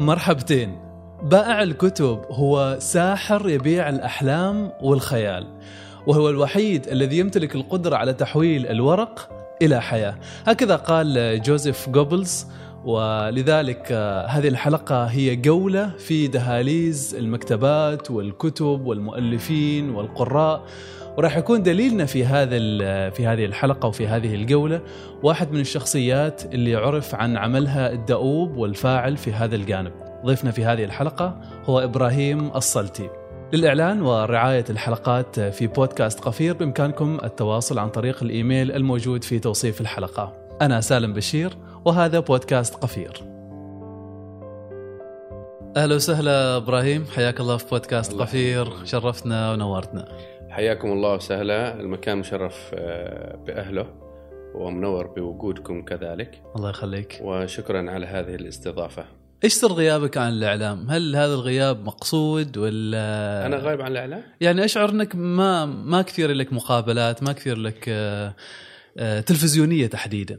مرحبتين. بائع الكتب هو ساحر يبيع الأحلام والخيال وهو الوحيد الذي يمتلك القدرة على تحويل الورق إلى حياة. هكذا قال جوزيف جوبلز ولذلك آه، هذه الحلقة هي جولة في دهاليز المكتبات والكتب والمؤلفين والقراء. وراح يكون دليلنا في هذا في هذه الحلقة وفي هذه الجولة واحد من الشخصيات اللي عرف عن عملها الدؤوب والفاعل في هذا الجانب. ضيفنا في هذه الحلقة هو إبراهيم الصلتي. للإعلان ورعاية الحلقات في بودكاست قفير بإمكانكم التواصل عن طريق الإيميل الموجود في توصيف الحلقة أنا سالم بشير وهذا بودكاست قفير أهلا وسهلا إبراهيم حياك الله في بودكاست قفير شرفتنا ونورتنا حياكم الله وسهلا المكان مشرف آه، بأهله ومنور بوجودكم كذلك الله يخليك وشكرا على هذه الاستضافة إيش سر غيابك عن الإعلام؟ هل هذا الغياب مقصود ولا أنا غايب عن الإعلام؟ يعني أشعر إنك ما ما كثير لك مقابلات، ما كثير لك آه، آه، تلفزيونية تحديدا.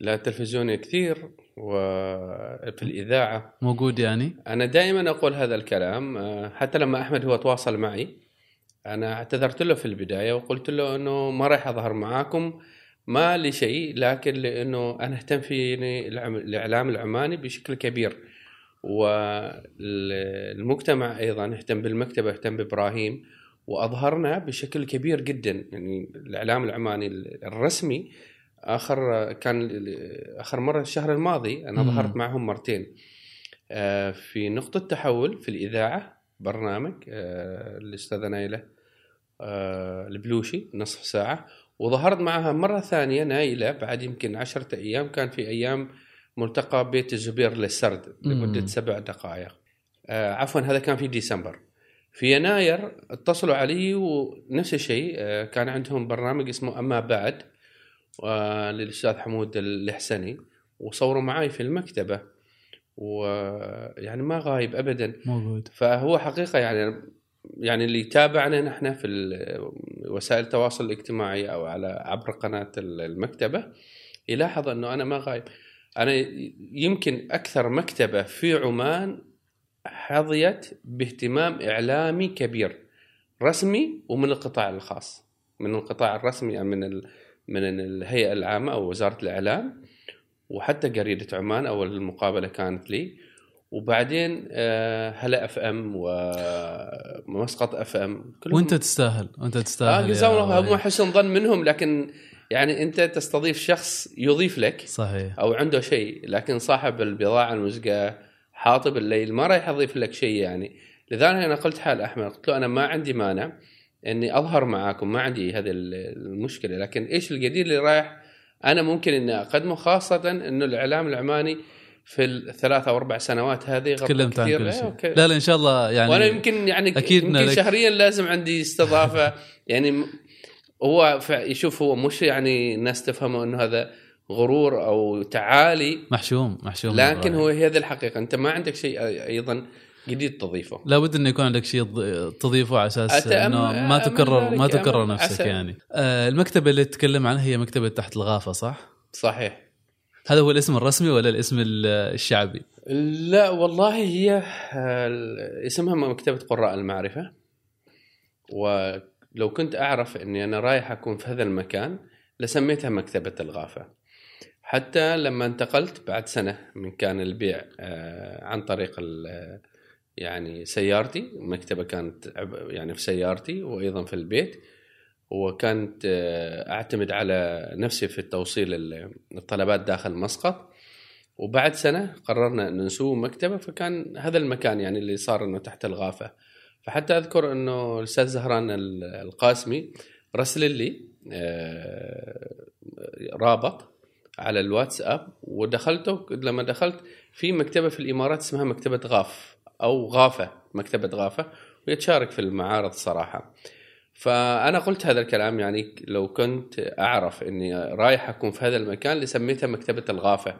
لا التلفزيونية كثير وفي الإذاعة موجود يعني؟ أنا دائما أقول هذا الكلام حتى لما أحمد هو تواصل معي أنا اعتذرت له في البداية وقلت له إنه ما راح أظهر معاكم ما لشيء لكن لإنه أنا أهتم في الإعلام العماني بشكل كبير. والمجتمع أيضا اهتم بالمكتبة اهتم بإبراهيم وأظهرنا بشكل كبير جدا. يعني الإعلام العماني الرسمي آخر كان آخر مرة الشهر الماضي أنا ظهرت معهم مرتين. آه، في نقطة تحول في الإذاعة برنامج آه، الاستاذه نايله البلوشي نصف ساعة وظهرت معها مرة ثانية نايلة بعد يمكن عشرة أيام كان في أيام ملتقى بيت الزبير للسرد لمدة سبع دقائق. آه، عفوا هذا كان في ديسمبر. في يناير اتصلوا علي ونفس الشيء كان عندهم برنامج اسمه أما بعد للأستاذ حمود الحسني وصوروا معي في المكتبة. ويعني ما غايب ابدا. موجود. فهو حقيقة يعني يعني اللي يتابعنا نحن في وسائل التواصل الاجتماعي أو على عبر قناة المكتبة يلاحظ أنه أنا ما غايب. أنا يمكن أكثر مكتبة في عمان حظيت باهتمام إعلامي كبير رسمي ومن القطاع الخاص. من القطاع الرسمي من من الهيئة العامة أو وزارة الإعلام وحتى جريده عمان أول المقابله كانت لي. وبعدين آه، هلا FM ومسقط FM وأنت تستاهل وانت تستاهل آه جزاهم الله هم حسن ظن منهم لكن يعني أنت تستضيف شخص يضيف لك صحيح. أو عنده شيء لكن صاحب البضاعة المزجاة حاطب الليل ما راح يضيف لك شيء يعني. لذلك أنا قلت حال أحمد قلت له أنا ما عندي مانع إني أظهر معاكم ما عندي هذه المشكلة لكن إيش الجديد اللي رايح؟ أنا ممكن إني أقدمه خاصة إنه الإعلام العماني في الثلاث أو أربع سنوات هذه تكلمت عن كل شيء. لا لا إن شاء الله يعني وأنا يمكن يعني أكيد يمكن شهريا لازم عندي استضافة. يعني هو يشوف هو مش يعني الناس تفهمه إنه هذا غرور أو تعالي. محشوم محشوم لكن هو هذه الحقيقة. أنت ما عندك شيء أيضا جديد تضيفه. لابد إنه يكون عندك شيء تضيفه على أساس إنه ما تكرر ما تكرر نفسك. يعني. آه المكتبة اللي تتكلم عنها هي مكتبة تحت الغافة صح؟ صحيح. هذا هو الاسم الرسمي ولا الاسم الشعبي؟ لا والله هي اسمها مكتبة قراء المعرفة. ولو كنت أعرف أني أنا رايح أكون في هذا المكان لسميتها مكتبة الغافة. حتى لما انتقلت بعد سنة من كان البيع آه، عن طريق يعني سيارتي. المكتبة كانت يعني في سيارتي وأيضا في البيت. وكانت آه، أعتمد على نفسي في التوصيل الطلبات داخل مسقط وبعد سنة قررنا ان نسوي مكتبة فكان هذا المكان يعني اللي صار إنه تحت الغافة. فحتى أذكر إنه الأستاذ زهران القاسمي رسل لي آه، رابط على الواتساب ودخلته لما دخلت في مكتبة في الإمارات اسمها مكتبة غاف أو غافة مكتبة غافة وهي تشارك في المعارض صراحة. فأنا قلت هذا الكلام يعني لو كنت أعرف إني رايح أكون في هذا المكان لسميتها مكتبة الغافة.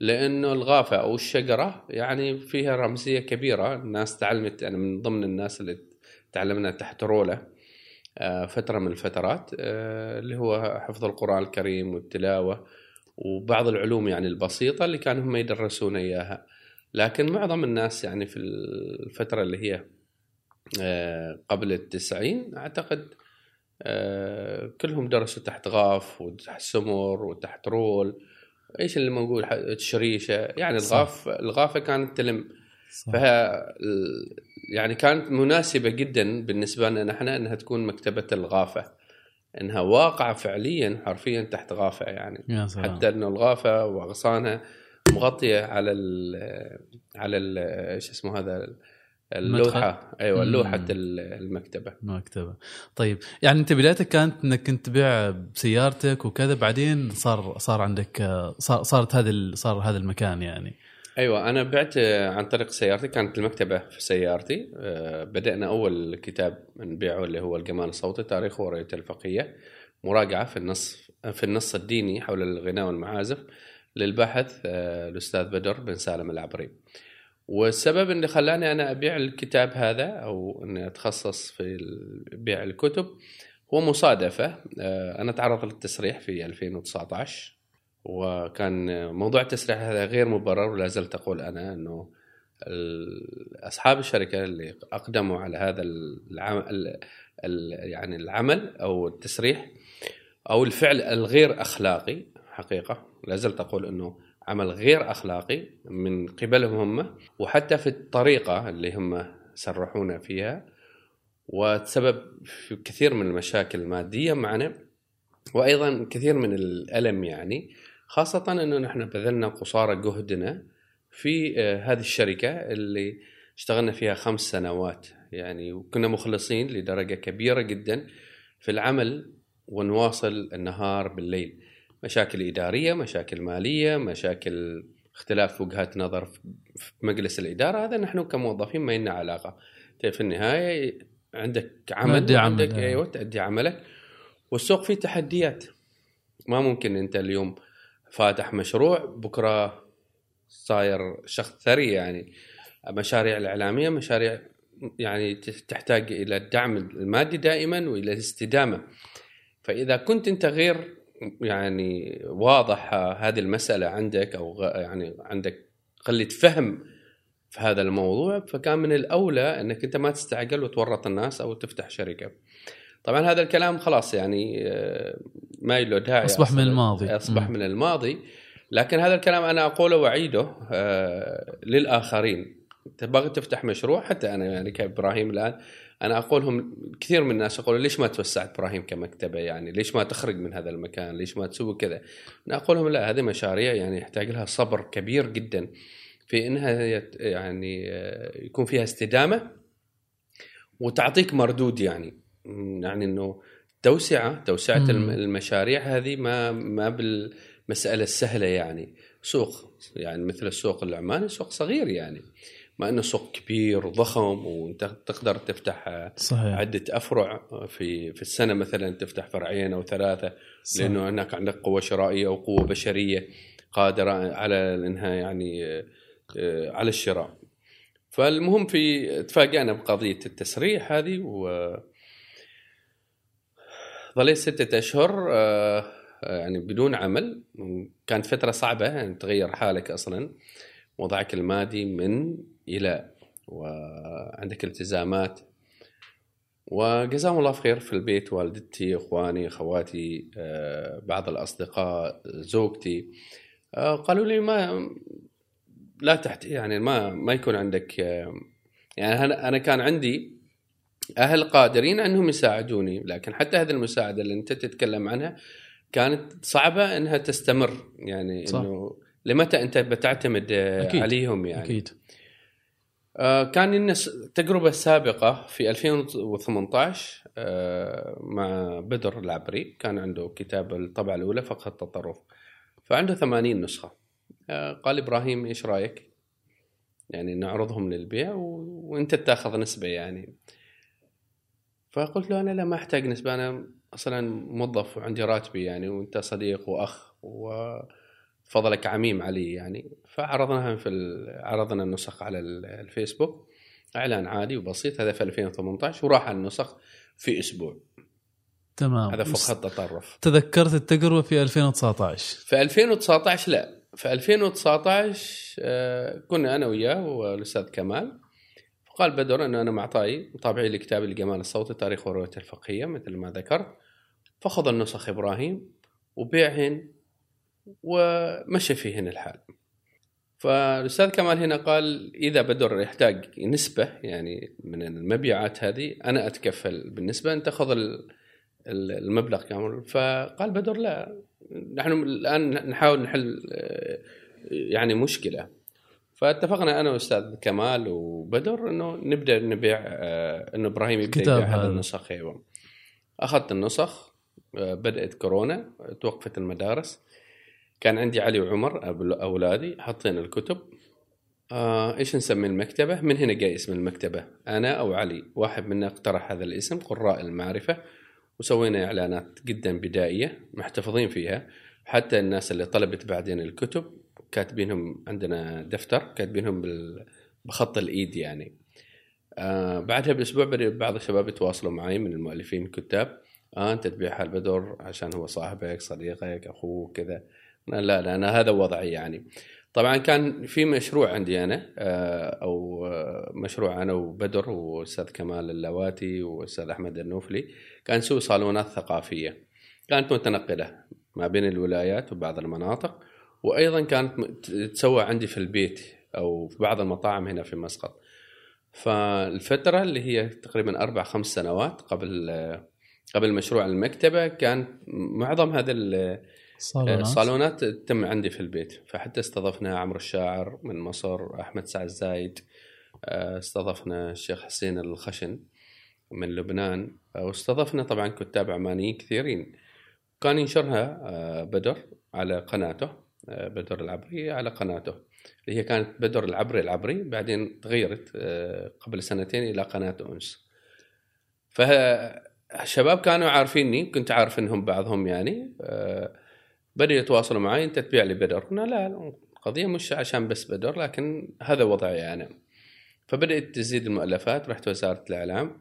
لأنه الغافة أو الشجرة يعني فيها رمزية كبيرة الناس تعلمت أنا من ضمن الناس اللي تعلمنا تحت روله آه، فترة من الفترات آه، اللي هو حفظ القرآن الكريم والتلاوة وبعض العلوم يعني البسيطة اللي كانوا هم يدرسون إياها. لكن معظم الناس يعني في الفترة اللي هي قبل التسعين. أعتقد آه، كلهم درسوا تحت غاف وتحت سمر وتحت رول. إيش اللي موجود؟ ح- شريشة. يعني صح. الغاف الغافة كانت تلم. صح. ال- يعني كانت مناسبة جدا بالنسبة لنا نحن إنها تكون مكتبة الغافة. إنها واقعة فعليا حرفيا تحت غافة يعني. يا سلام. حتى إنه الغافة واغصانها مغطية على ال على ال إيش اسمه هذا؟ اللوحة. أيوه. لوحة ال- المكتبة. مكتبه طيب يعني أنت بدايتك كانت إنك كنت تبيع بسيارتك وكذا بعدين صار صار عندك صار صارت هذا صار هذا المكان يعني. أيوه أنا بعت عن طريق سيارتي. كانت المكتبة في سيارتي. آه، بدأنا أول كتاب نبيعه اللي هو الجمال الصوتي تاريخ ورؤيه الفقيه مراجعة في النص في النص الديني حول الغناء والمعازف للباحث آه، الأستاذ بدر بن سالم العبري. والسبب اللي خلاني أنا أبيع الكتاب هذا أو إني أتخصص في بيع الكتب هو مصادفة. آه، أنا تعرضت للتسريح في 2019 وكان موضوع التسريح هذا غير مبرر ولا زلت أقول أنا إنه أصحاب الشركة اللي أقدموا على هذا العمل يعني العمل أو التسريح أو الفعل الغير أخلاقي حقيقة. لا زلت أقول إنه عمل غير أخلاقي من قبلهم هم وحتى في الطريقة اللي هم سرحونا فيها وتسبب في كثير من المشاكل المادية معنا وأيضا كثير من الألم يعني خاصة إنه نحن بذلنا قصارى جهدنا في آه، هذه الشركة اللي اشتغلنا فيها خمس سنوات يعني وكنا مخلصين لدرجة كبيرة جدا في العمل ونواصل النهار بالليل. مشاكل إدارية مشاكل مالية مشاكل اختلاف وجهات نظر في مجلس الإدارة هذا نحن كموظفين ما لنا علاقة. طيب في النهاية عندك عمل عندك أيوة. أيوه تأدي عملك. والسوق فيه تحديات. ما ممكن أنت اليوم فاتح مشروع بكرة صاير شخص ثري يعني. مشاريع الإعلامية مشاريع يعني تحتاج إلى الدعم المادي دائما وإلى الاستدامة. فإذا كنت أنت غير يعني واضح هذه المسألة عندك أو يعني عندك قله فهم في هذا الموضوع فكان من الأولى إنك أنت ما تستعجل وتورط الناس أو تفتح شركة. طبعا هذا الكلام خلاص يعني آه، ما له داعي أصبح من. الماضي. أصبح. من الماضي لكن هذا الكلام أنا أقوله وأعيده آه، للآخرين تبغى تفتح مشروع حتى أنا يعني كإبراهيم الآن أنا أقولهم كثير من الناس يقولوا ليش ما توسعت إبراهيم كمكتبة؟ يعني ليش ما تخرج من هذا المكان؟ ليش ما تسوي كذا؟ أنا أقول لهم لا هذه مشاريع يعني يحتاج لها صبر كبير جدا في إنها يعني آه، يكون فيها استدامة وتعطيك مردود يعني يعني إنه توسعة توسعة مم. الم- المشاريع هذه ما ما بالمسألة السهلة يعني. سوق يعني مثل السوق العماني سوق صغير يعني. ما إنه سوق كبير وضخم وإنت تقدر تفتح صحيح عدة أفرع في في السنة مثلا تفتح فرعين أو ثلاثة صح. لأنه هناك عندك قوة شرائية أو قوه بشرية قادرة على انها يعني آه، على الشراء. فالمهم في تفاجأنا بقضية التسريح هذه و ظليت ستة أشهر آه، يعني بدون عمل كانت فترة صعبة يعني تغير حالك أصلا وضعك المادي من إلى وعندك التزامات. وجزاهم الله خير في البيت والدتي إخواني اخواتي آه، بعض الأصدقاء زوجتي. آه، قالوا لي ما لا تحت يعني ما ما يكون عندك آه، يعني أنا كان عندي أهل قادرين أنهم يساعدوني لكن حتى هذه المساعدة اللي أنت تتكلم عنها كانت صعبة إنها تستمر. يعني صح. إنه لمتى أنت بتعتمد أكيد. عليهم يعني؟ أكيد. كان لنا س- تجربة سابقة في 2018 آه، مع بدر العبري. كان عنده كتاب الطبعة الأولى فقه التطرف. فعنده 80 نسخة. آه، قال إبراهيم إيش رأيك؟ يعني نعرضهم للبيع. وإنت تأخذ نسبة يعني. فقلت له أنا لا ما أحتاج نسبة. أنا أصلا موظف وعندي راتبي يعني وأنت صديق وأخ وفضلك عميم علي يعني. فعرضناها في. عرضنا النسخ على ال- الفيسبوك. إعلان عادي وبسيط. هذا في 2018 وراح النسخ في أسبوع. تمام. هذا بس فقه التطرف تذكرت التجربه في 2019 في 2019 لا. في 2019 آه، كنا أنا وياه والأستاذ كمال. فقال بدر إنه أنا معطاي طابعي لي كتاب الجمال الصوتي تاريخ وروايه الفقهية مثل ما ذكرت. فخذ النسخ إبراهيم وبيعهن ومشى فيهن الحال. فالأستاذ كمال هنا قال إذا بدر يحتاج نسبة يعني من المبيعات هذه أنا أتكفل بالنسبة أنت خذ المبلغ كامل. فقال بدر لا نحن الآن نحاول نحل آه، يعني مشكلة. فاتفقنا أنا وأستاذ كمال وبدر إنه نبدأ نبيع آه، إنه إبراهيم يبدأ يبيع هذا. النسخ. أيوه. أخذت النسخ آه، بدأت كورونا توقفت المدارس. كان عندي علي وعمر أولادي حاطين الكتب. آه إيش نسمي المكتبة؟ من هنا جاي اسم المكتبة. أنا أو علي واحد منا اقترح هذا الاسم قراء المعرفة وسوينا إعلانات جدا بدائية محتفظين فيها. حتى الناس اللي طلبت بعدين الكتب كاتبينهم عندنا دفتر كاتبينهم بخط الإيد يعني. آه بعدها بأسبوع بعض الشباب يتواصلوا معي من المؤلفين الكتاب آه أنت تبيعها البدر عشان هو صاحبك صديقك أخوك كذا. لا لا أنا هذا وضعي يعني. طبعا كان في مشروع عندي أنا آه، أو آه، مشروع أنا وبدر وأستاذ كمال اللواتي وأستاذ أحمد النوفلي كان نسوي صالونات ثقافية. كانت متنقلة ما بين الولايات وبعض المناطق وأيضا كانت تسوى عندي في البيت أو في بعض المطاعم هنا في مسقط. فالفترة اللي هي تقريبا أربع خمس سنوات قبل آه، قبل مشروع المكتبة كان معظم هذا صالونات. الصالونات تتم عندي في البيت فحتى استضفنا عمرو الشاعر من مصر أحمد سعد زايد آه، استضفنا الشيخ حسين الخشن من لبنان آه، واستضفنا طبعا كتاب عمانيين كثيرين. كان ينشرها آه، بدر على قناته بدر العبري على قناته. اللي هي كانت بدر العبري العبري بعدين تغيرت قبل سنتين إلى قناة أنس. فالشباب كانوا عارفيني كنت عارف إنهم بعضهم يعني بدأوا يتواصلوا معي أنت تبيع لي بدر. قلنا لا القضية مش عشان بس بدر لكن هذا وضعي أنا. فبدأت تزيد المؤلفات رحت وزارة الإعلام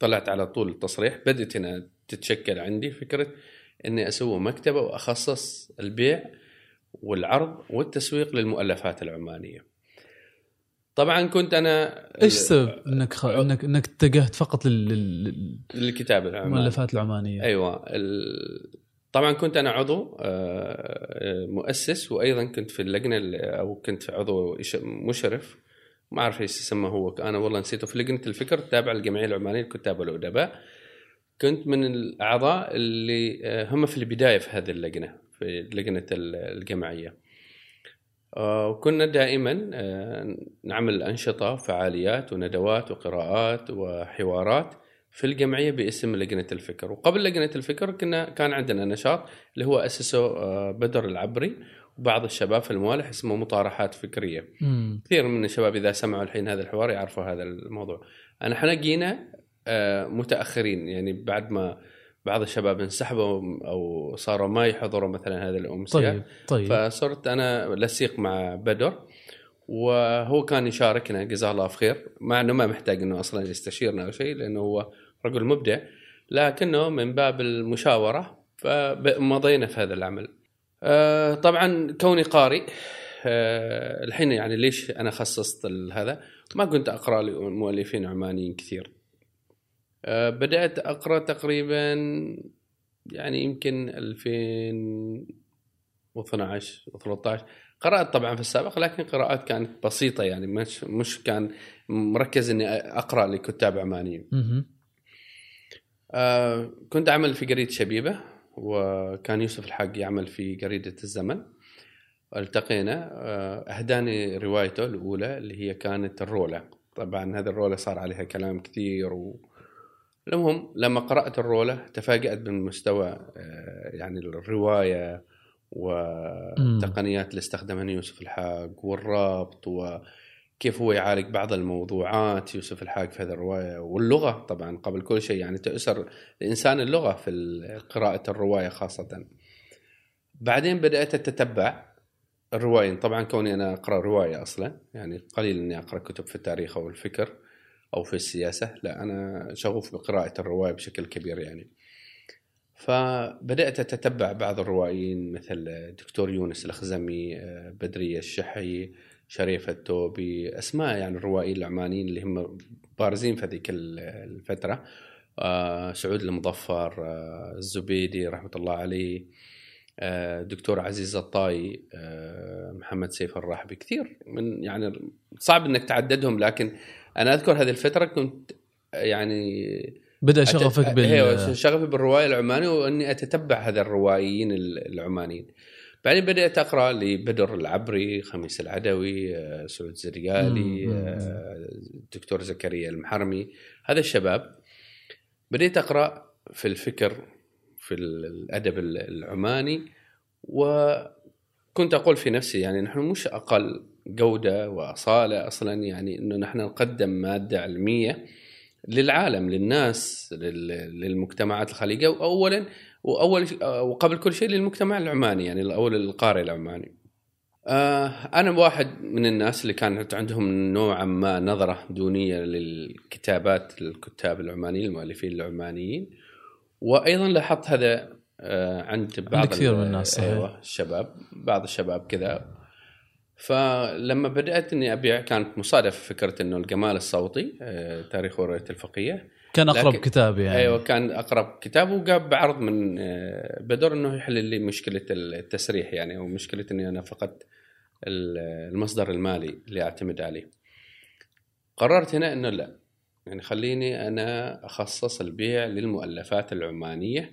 طلعت على طول التصريح بدأت هنا تتشكل عندي فكرة إني أسوي مكتبة وأخصص البيع والعرض والتسويق للمؤلفات العمانية. طبعا كنت أنا إيش السبب إنك خ... انك إنك اتجهت فقط لل... للكتابة العمانية. المؤلفات العمانية. أيوه ال... طبعا كنت أنا عضو آه، مؤسس وأيضا كنت في اللجنة أو كنت عضو مشرف. ما أعرف إيش يسمى هو. أنا والله نسيته. في لجنة الفكر التابعه للجمعية العمانية للكتاب والادباء كنت من الأعضاء اللي آه، هم في البداية في هذه اللجنة في لجنة الجمعية. آه، وكنا دائما نعمل أنشطة فعاليات وندوات وقراءات وحوارات. في الجمعية باسم لجنة الفكر. وقبل لجنة الفكر كنا كان عندنا نشاط اللي هو اسسه آه، بدر العبري وبعض الشباب في الموالح اسمه مطارحات فكرية. مم. كثير من الشباب إذا سمعوا الحين هذا الحوار يعرفوا هذا الموضوع. انا إحنا جينا آه، متأخرين. يعني بعد ما بعض الشباب انسحبوا أو صاروا ما يحضروا مثلا هذه الأمسية. طيب طيب. فصرت أنا لسيق مع بدر. وهو كان يشاركنا جزاه الله خير. مع إنه ما محتاج إنه أصلا يستشيرنا أو شيء لأنه هو رجل مبدع لكنه من باب المشاورة فمضينا في هذا العمل. آه، طبعا كوني قارئ آه، الحين يعني ليش أنا خصصت هذا؟ ما كنت أقرأ لمؤلفين عمانيين كثير. آه، بدأت أقرأ تقريبا يعني يمكن 2012 13 قرأت طبعا في السابق لكن قراءات كانت بسيطة يعني مش مش كان مركز إني أقرأ لكتاب عمانيين. آه كنت أعمل في جريدة شبيبة وكان يوسف الحق يعمل في جريدة الزمن. التقينا آه أهداني روايته الأولى اللي هي كانت الرولة. طبعا هذه الرولة صار عليها كلام كثير و... المهم لما قرأت الرولة تفاجأت بالمستوى آه يعني الرواية والتقنيات اللي استخدمها يوسف الحاق والربط وكيف هو يعالج بعض الموضوعات يوسف الحاق في هذه الرواية واللغة طبعا قبل كل شيء يعني تأسر الإنسان اللغة في قراءة الرواية خاصة. بعدين بدأت أتتبع الرواية طبعا كوني أنا أقرأ رواية أصلا يعني قليل أني أقرأ كتب في التاريخ أو الفكر أو في السياسة لا أنا شغوف بقراءة الرواية بشكل كبير يعني. فبدأت أتتبع بعض الروائيين مثل دكتور يونس الخزمي آه، بدرية الشحي شريف التوبي أسماء يعني الروائيين العمانيين اللي هم بارزين في هذيك الفترة. آه، سعود المظفر آه، الزبيدي رحمة الله عليه دكتور عزيز الطاي محمد سيف الراحبي كثير من يعني صعب إنك تعددهم لكن أنا أذكر هذه الفترة كنت يعني بدأ شغفك بال أيوه شغفي بالروايه العمانيه وإني أتتبع هذا الروائيين العمانيين. بعدين بدأت أقرأ لبدر العبري خميس العدوي آه، سعود زريالي الدكتور آه، زكريا المحرمي. هذا الشباب بديت أقرأ في الفكر في الأدب العماني وكنت أقول في نفسي يعني نحن مش أقل جودة وأصالة أصلا يعني إنه نحن نقدم مادة علمية للعالم للناس للمجتمعات الخليجية. اولا وأول وقبل كل شيء للمجتمع العماني يعني أو للقارئ العماني. آه، أنا واحد من الناس اللي كانت عندهم نوعا ما نظرة دونية للكتابات الكتاب العمانيين المؤلفين العمانيين وأيضا لاحظت هذا آه، عند بعض كثير من الناس. أيوه الشباب بعض الشباب كذا فلما بدأت إني أبيع كانت مصادفه فكرة إنه الجمال الصوتي آه، تاريخ وروايه الفقيه كان أقرب كتاب يعني. أيوه كان أقرب كتاب. وقام بعرض من آه، بدر إنه يحل لي مشكلة التسريح يعني أو مشكلة إني أنا فقدت المصدر المالي اللي أعتمد عليه. قررت هنا إنه لا. يعني خليني أنا أخصص البيع للمؤلفات العمانية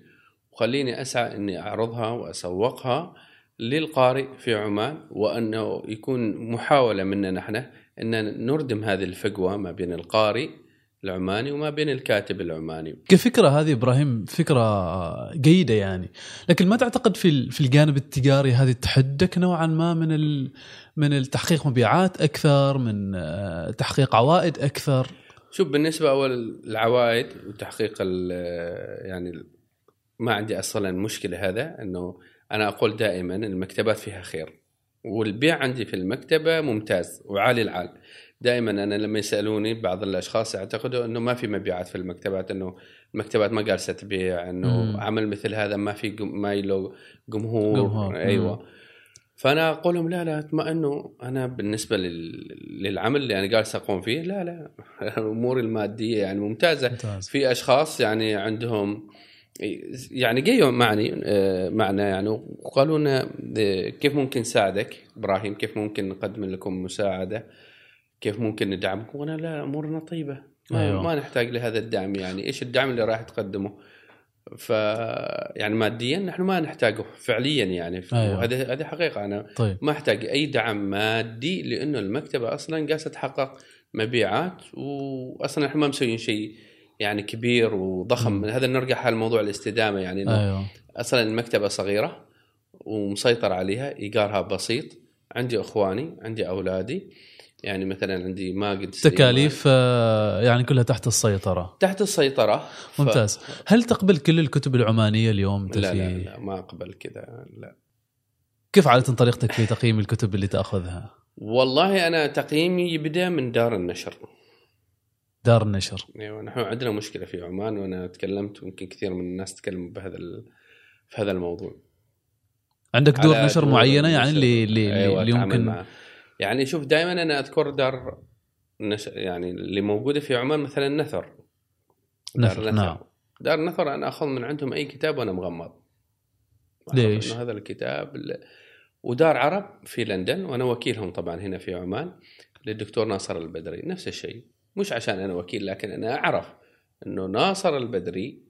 وخليني أسعى إني أعرضها وأسوقها للقارئ في عمان وأنه يكون محاولة منا نحن إن نردم هذه الفجوه ما بين القارئ العماني وما بين الكاتب العماني. كفكره هذه إبراهيم؟ فكرة جيدة يعني. لكن ما تعتقد في في الجانب التجاري هذه تحدك نوعا ما من من التحقيق مبيعات أكثر من آه، تحقيق عوائد أكثر؟ شوف بالنسبة أول العوائد وتحقيق يعني ما عندي أصلا مشكلة هذا إنه أنا أقول دائما المكتبات فيها خير والبيع عندي في المكتبة ممتاز وعالي العال. دائما أنا لما يسألوني بعض الأشخاص يعتقدوا إنه ما في مبيعات في المكتبات إنه المكتبات ما جالسه تبيع إنه مم. عمل مثل هذا ما في ما له جمهور, جمهور. أيوه مم. فأنا أقول لهم لا لا اطمئنوا أنا بالنسبة للعمل اللي أنا جالس أقوم فيه لا لا الأمور المادية يعني ممتازة ممتاز. في أشخاص يعني عندهم يعني جايوا معني آه، معنا يعني وقالوا لنا كيف ممكن نساعدك إبراهيم كيف ممكن نقدم لكم مساعدة كيف ممكن ندعمكم؟ وأنا لا أمورنا طيبة. ما, أيوه. ما نحتاج لهذا الدعم يعني. إيش الدعم اللي راح تقدمه؟ ف يعني ماديا نحن ما نحتاجه فعليا يعني. أيوه. هذه هذه حقيقة. أنا طيب. ما أحتاج أي دعم مادي لأنه المكتبة أصلا جالسة تحقق مبيعات واصلا إحنا ما مسويين شيء يعني كبير وضخم. من هذا نرجع حال موضوع الاستدامة يعني. أيوه. أصلا المكتبة صغيرة ومسيطر عليها إيجارها بسيط. عندي إخواني عندي أولادي. يعني مثلا عندي ما قد تكاليف آه، يعني كلها تحت السيطرة. تحت السيطرة. ممتاز. ف... هل تقبل كل الكتب العمانية اليوم؟ لا, لا لا ما أقبل كذا لا. كيف عادة طريقتك في تقييم الكتب اللي تأخذها؟ والله أنا تقييمي يبدأ من دار النشر. دار النشر. أيوه نحن عندنا مشكلة في عمان وأنا تكلمت ويمكن كثير من الناس تكلموا بهذا ال... في هذا الموضوع. عندك دور نشر معينة يعني اللي اللي, أيوة اللي معه. يعني شوف دائما أنا أذكر دار نشر يعني اللي موجودة في عمان مثلا نثر. دار نثر, نثر. نعم. دار نثر أنا أخذ من عندهم أي كتاب وأنا مغمض. ليش؟ هذا الكتاب ودار عرب في لندن وأنا وكيلهم طبعا هنا في عمان للدكتور ناصر البدري. نفس الشيء. مش عشان أنا وكيل لكن أنا أعرف إنه ناصر البدري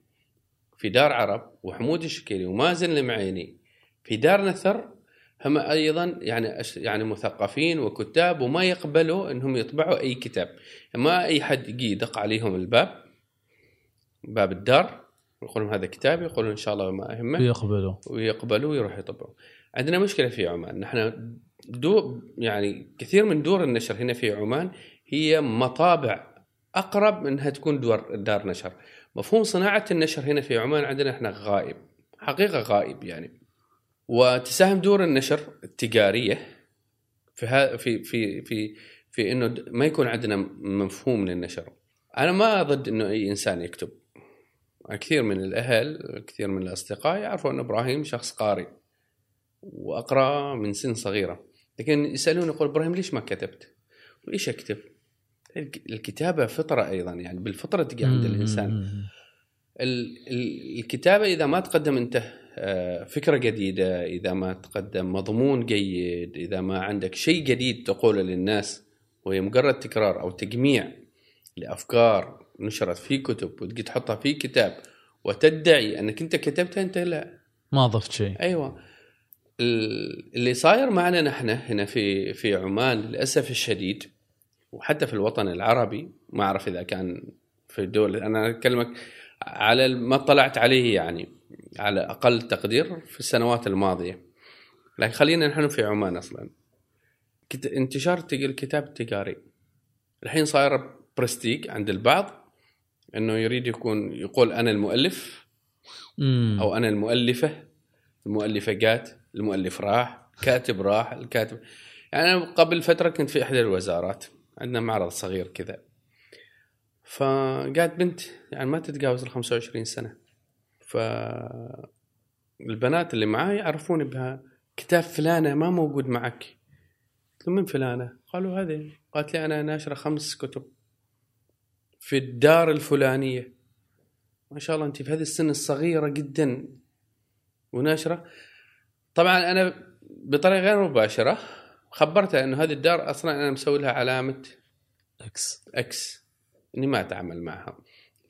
في دار عرب وحمود الشكيري ومازن المعيني في دار نثر هم أيضا يعني يعني مثقفين وكتاب وما يقبلوا إنهم يطبعوا أي كتاب. ما أي حد يجي يدق عليهم الباب باب الدار يقول لهم هذا كتاب يقولون إن شاء الله ما يهمه ويقبلوا. ويقبلوا ويروحوا يطبعوا. عندنا مشكلة في عمان. نحن دو يعني كثير من دور النشر هنا في عمان هي مطابع أقرب إنها تكون دور دار نشر. مفهوم صناعة النشر هنا في عمان عندنا إحنا غائب حقيقة غائب يعني. وتساهم دور النشر التجارية في في في في في إنه ما يكون عندنا مفهوم للنشر. أنا ما ضد إنه أي إنسان يكتب. كثير من الأهل كثير من الأصدقاء يعرفوا إن إبراهيم شخص قارئ وأقرأ من سن صغيرة. لكن يسألوني يقول إبراهيم ليش ما كتبت؟ إيش أكتب؟ الكتابة فطرة أيضا يعني بالفطرة تجي عند الإنسان. الكتابة إذا ما تقدم أنت آه، فكرة جديدة إذا ما تقدم مضمون جيد إذا ما عندك شيء جديد تقوله للناس وهي مجرد تكرار أو تجميع لأفكار نشرت في كتب وتجي تحطها في كتاب وتدعي أنك أنت كتبتها أنت لا. ما ضفت شيء. أيوه. اللي صاير معنا نحن هنا في في عمان للأسف الشديد وحتى في الوطن العربي ما أعرف إذا كان في الدول أنا اكلمك على ما اطلعت عليه يعني. على أقل تقدير في السنوات الماضية. لكن خلينا نحن في عمان أصلا. انتشار الكتاب التجاري. الحين صاير برستيج عند البعض إنه يريد يكون يقول أنا المؤلف. أو أنا المؤلفة. المؤلفة جات المؤلف راح كاتب راح الكاتب. يعني قبل فترة كنت في إحدى الوزارات. عندنا معرض صغير كذا. فقالت بنت يعني ما تتجاوز ال 25 سنة. ف البنات اللي معاي يعرفوني بها كتاب فلانة ما موجود معك. قلت من فلانة؟ قالوا هذه. قالت لي أنا ناشرة خمس كتب في الدار الفلانية. ما شاء الله أنت في هذه السن الصغيرة جدا وناشرة. طبعا أنا بطريقة غير مباشرة خبرتها إنه هذه الدار أصلا أنا مسوي لها علامة X X إني ما أتعامل معها.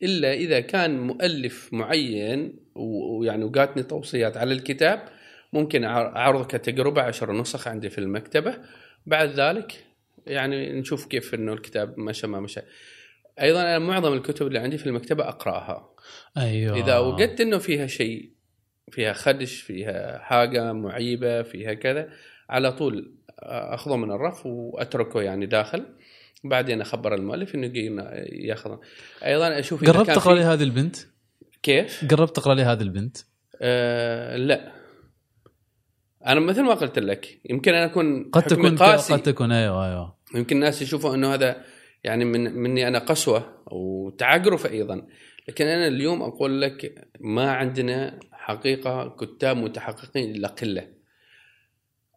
إلا إذا كان مؤلف معين ويعني وجاتني توصيات على الكتاب ممكن اعرض كتجربه عشر نسخ عندي في المكتبة. بعد ذلك يعني نشوف كيف إنه الكتاب مشى ما مشى. أيضا أنا معظم الكتب اللي عندي في المكتبة أقرأها. أيوه. إذا وجدت إنه فيها شيء فيها خدش فيها حاجة معيبة فيها كذا على طول أخذه من الرف وأتركه يعني داخل. بعدين أخبر المؤلف إنه ياخذه أيضا أشوف قربت تقرأ لي هذه البنت؟ كيف؟ قربت تقرأ لي هذه البنت؟ أه لا. أنا مثل ما قلت لك يمكن أنا أكون قد تكون قاسي. قد تكون أيوه أيوه. يمكن الناس يشوفوا إنه هذا يعني من مني أنا قسوة وتعجرف أيضا. لكن أنا اليوم أقول لك ما عندنا حقيقة كتاب متحققين الا قله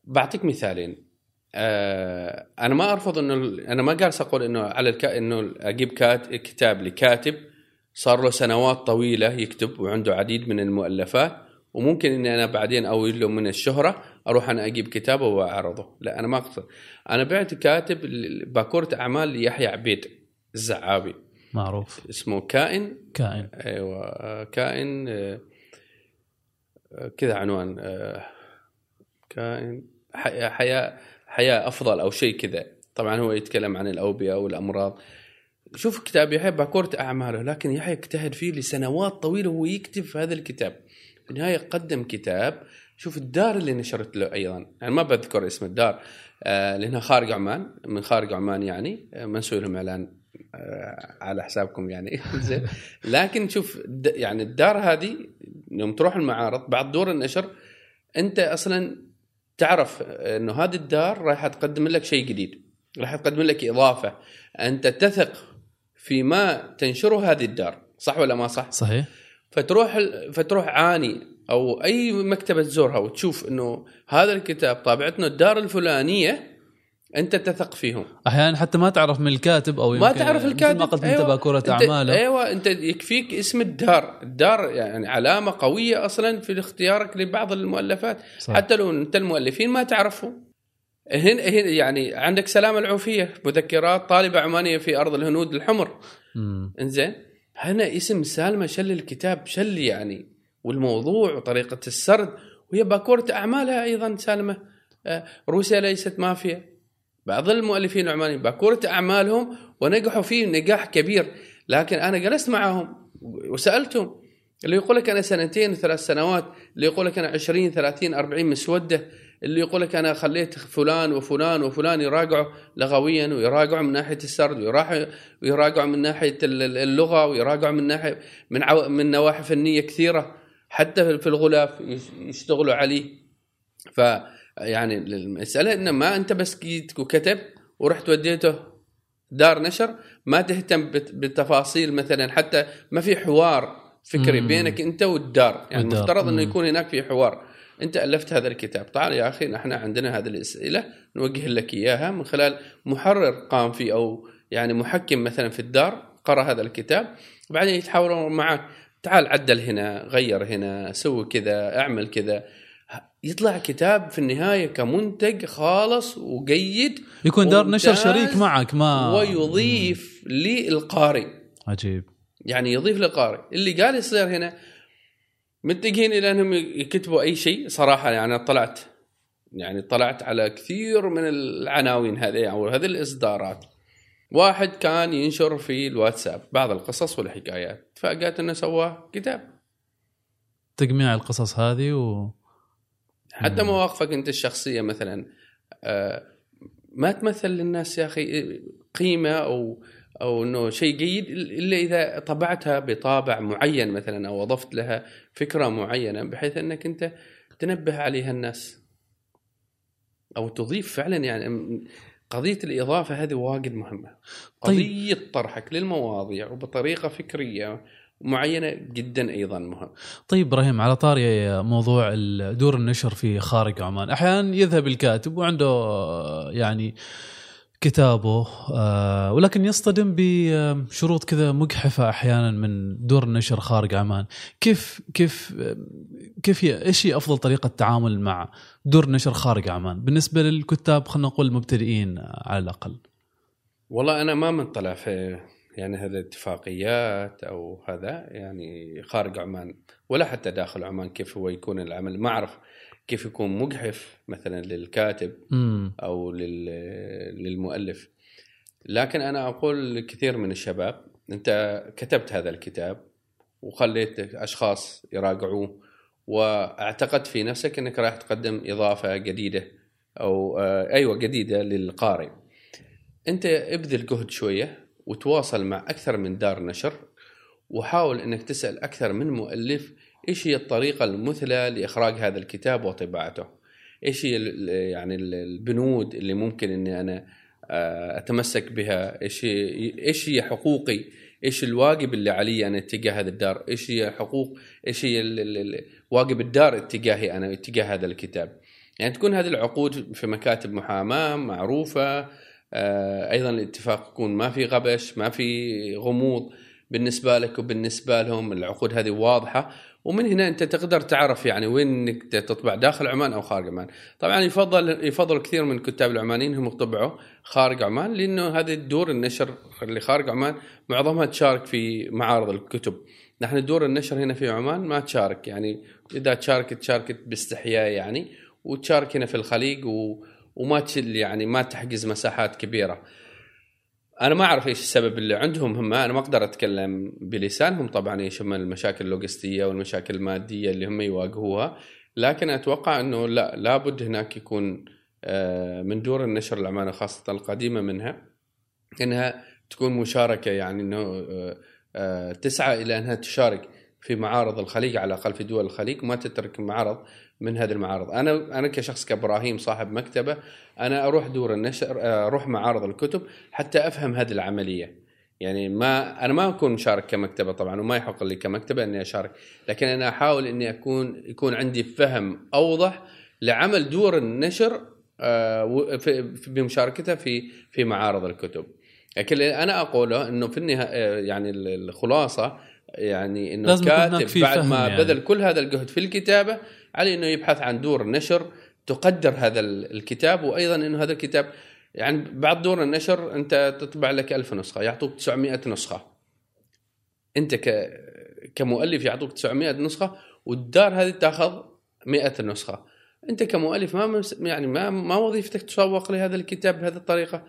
بعطيك مثالين. آه أنا ما أرفض إنه أنا ما جالس أقول إنه على الكا إنه أجيب كات كتاب لكاتب صار له سنوات طويلة يكتب وعنده عديد من المؤلفات وممكن إني أنا بعدين أويل له من الشهرة أروح أنا أجيب كتابه وأعرضه. لا أنا ما أقصد. أنا بعت كاتب باكورة أعمال ليحيى عبيد الزعابي. معروف. اسمه كائن. كائن. أيوه كائن آه، كذا عنوان آه، كائن حياة حياة أفضل أو شيء كذا. طبعا هو يتكلم عن الأوبئة والأمراض. شوف كتاب يحيى باكوره أعماله لكن يحيى اجتهد فيه لسنوات طويلة وهو يكتب في هذا الكتاب. في النهاية قدم كتاب. شوف الدار اللي نشرت له أيضا. يعني ما بذكر اسم الدار آه لأنها خارج عمان من خارج عمان يعني. آه ما نسوي لهم إعلان آه على حسابكم يعني. زين. لكن شوف يعني الدار هذه يوم تروح المعارض بعد دور النشر أنت أصلا تعرف إنه هذه الدار راح تقدم لك شيء جديد. راح تقدم لك إضافة. أنت تثق في ما تنشره هذه الدار. صح ولا ما صح؟ صحيح. فتروح فتروح عاني أو أي مكتبة تزورها وتشوف إنه هذا الكتاب طابعتنا الدار الفلانية أنت تثق فيهم. أحيانا حتى ما تعرف من الكاتب أو ما تعرف الكاتب ما قلت أيوة. باكوره أعماله. أيوه أنت يكفيك اسم الدار. الدار يعني علامة قوية أصلا في اختيارك لبعض المؤلفات. صح. حتى لو أنت المؤلفين ما تعرفهم هنا هنا يعني عندك سلام العوفية مذكرات طالبة عمانية في أرض الهنود الحمر. إنزين؟ هنا اسم سالمة شل الكتاب شل يعني والموضوع وطريقة السرد. وهي باكوره أعمالها أيضا سالمة. آه، روسيا ليست مافيا. بعض المؤلفين العمانيين باكوره أعمالهم ونجحوا فيه نجاح كبير. لكن أنا جلست معهم وسألتهم اللي يقول لك أنا سنتين ثلاث سنوات اللي يقول لك أنا 20 30 40 مسودة اللي يقول لك أنا خليت فلان وفلان وفلان يراجعوا لغويا ويراجعوا من ناحية السرد ويراجعوا من ناحية اللغة ويراجعوا من ناحيه من عو... من نواحي فنية كثيرة. حتى في الغلاف يشتغلوا عليه. ف يعني المساله إنه ما أنت بس جيت وكتب ورحت وديته دار نشر ما تهتم بالتفاصيل مثلا حتى ما في حوار فكري مم. بينك أنت والدار يعني والدار. المفترض إنه. يكون هناك في حوار أنت ألفت هذا الكتاب تعال يا أخي إحنا عندنا هذه الأسئلة نوجه لك إياها من خلال محرر قام فيه أو يعني محكم مثلا في الدار قرأ هذا الكتاب وبعدين يتحاورون معك تعال عدل هنا غير هنا سوي كذا اعمل كذا يطلع كتاب في النهاية كمنتج خالص وجيد يكون دار نشر شريك معك ما ويضيف للقارئ. عجيب. يعني يضيف للقارئ. اللي قال يصير هنا متجهين إلى أنهم يكتبوا أي شيء. صراحة يعني طلعت يعني طلعت على كثير من العناوين هذه أو هذه الإصدارات. واحد كان ينشر في الواتساب بعض القصص والحكايات فقالت إنه سواه كتاب. تجميع القصص هذه و حتى. مواقفك انت الشخصية مثلا آه، ما تمثل للناس يا أخي قيمة أو أو إنه شيء جيد إلا إذا طبعتها بطابع معين مثلا أو أضفت لها فكرة معينة بحيث إنك أنت تنبه عليها الناس أو تضيف فعلا يعني قضية الإضافة هذه واجد مهمة طيب. قضية طرحك للمواضيع وبطريقة فكرية معينة جدا أيضا مهم. طيب إبراهيم على طاري موضوع دور النشر في خارج عمان. أحيانا يذهب الكاتب وعنده يعني كتابه آه، ولكن يصطدم بشروط كذا مجحفة أحيانا من دور النشر خارج عمان. كيف كيف كيف هي إيش هي أفضل طريقة تعامل مع دور نشر خارج عمان؟ بالنسبة للكتاب خلينا نقول المبتدئين على الأقل. والله أنا ما منطلع في يعني هذه الاتفاقيات أو هذا يعني خارج عمان ولا حتى داخل عمان كيف هو يكون العمل. ما أعرف كيف يكون مجحف مثلا للكاتب أو لل- للمؤلف. لكن أنا أقول لكثير من الشباب أنت كتبت هذا الكتاب وخليت أشخاص يراجعوه واعتقدت في نفسك أنك راح تقدم إضافة جديدة أو آه، أيوه جديدة للقارئ. أنت ابذل جهد شوية وتواصل مع أكثر من دار نشر وحاول إنك تسأل أكثر من مؤلف إيش هي الطريقة المثلى لإخراج هذا الكتاب وطباعته. إيش هي يعني ال- البنود اللي ممكن إني أنا آه، أتمسك بها؟ إيش هي إيش هي حقوقي؟ إيش الواجب اللي علي أنا اتجاه هذا الدار؟ إيش هي حقوق إيش هي واجب الدار اتجاهي أنا اتجاه هذا الكتاب؟ يعني تكون هذه العقود في مكاتب محاماة معروفة أيضا الاتفاق يكون ما في غبش ما في غموض بالنسبة لك وبالنسبة لهم العقود هذه واضحة. ومن هنا أنت تقدر تعرف يعني وين انك تطبع داخل عمان أو خارج عمان. طبعا يفضل يفضل كثير من الكتاب العمانيين هم يطبعوا خارج عمان لأنه هذه الدور النشر اللي خارج عمان معظمها تشارك في معارض الكتب. نحن دور النشر هنا في عمان ما تشارك يعني إذا تشاركت تشاركت باستحياء يعني وتشارك هنا في الخليج و وما تشل يعني ما تحجز مساحات كبيرة. أنا ما أعرف إيش السبب اللي عندهم هم أنا ما أقدر أتكلم بلسانهم طبعا يشمل المشاكل اللوجستية والمشاكل المادية اللي هم يواجهوها لكن أتوقع إنه لا لابد هناك يكون آه، من دور النشر العمانه خاصة القديمة منها إنها تكون مشاركة يعني إنه آه، آه، تسعى إلى أنها تشارك في معارض الخليج على الأقل في دول الخليج وما تترك معرض من هذه المعارض. أنا أنا كشخص كإبراهيم صاحب مكتبة أنا أروح دور النشر آه، أروح معارض الكتب حتى أفهم هذه العملية. يعني ما أنا ما أكون مشارك كمكتبة طبعا وما يحق لي كمكتبة إني أشارك لكن أنا أحاول إني أكون يكون عندي فهم أوضح لعمل دور النشر آه، بمشاركتها في في معارض الكتب. لكن اللي أنا أقوله إنه في النهاية يعني الخلاصة يعني إنه الكاتب بعد ما يعني. بذل كل هذا الجهد في الكتابة عليه إنه يبحث عن دور نشر تقدر هذا ال- الكتاب وأيضا إنه هذا الكتاب يعني بعد دور النشر أنت تطبع لك ألف نسخة يعطوك 900 نسخة. أنت ك كمؤلف يعطوك 900 نسخة والدار هذه تأخذ 100 نسخة. أنت كمؤلف ما يعني ما ما وظيفتك تسوق لهذا الكتاب بهذه الطريقة.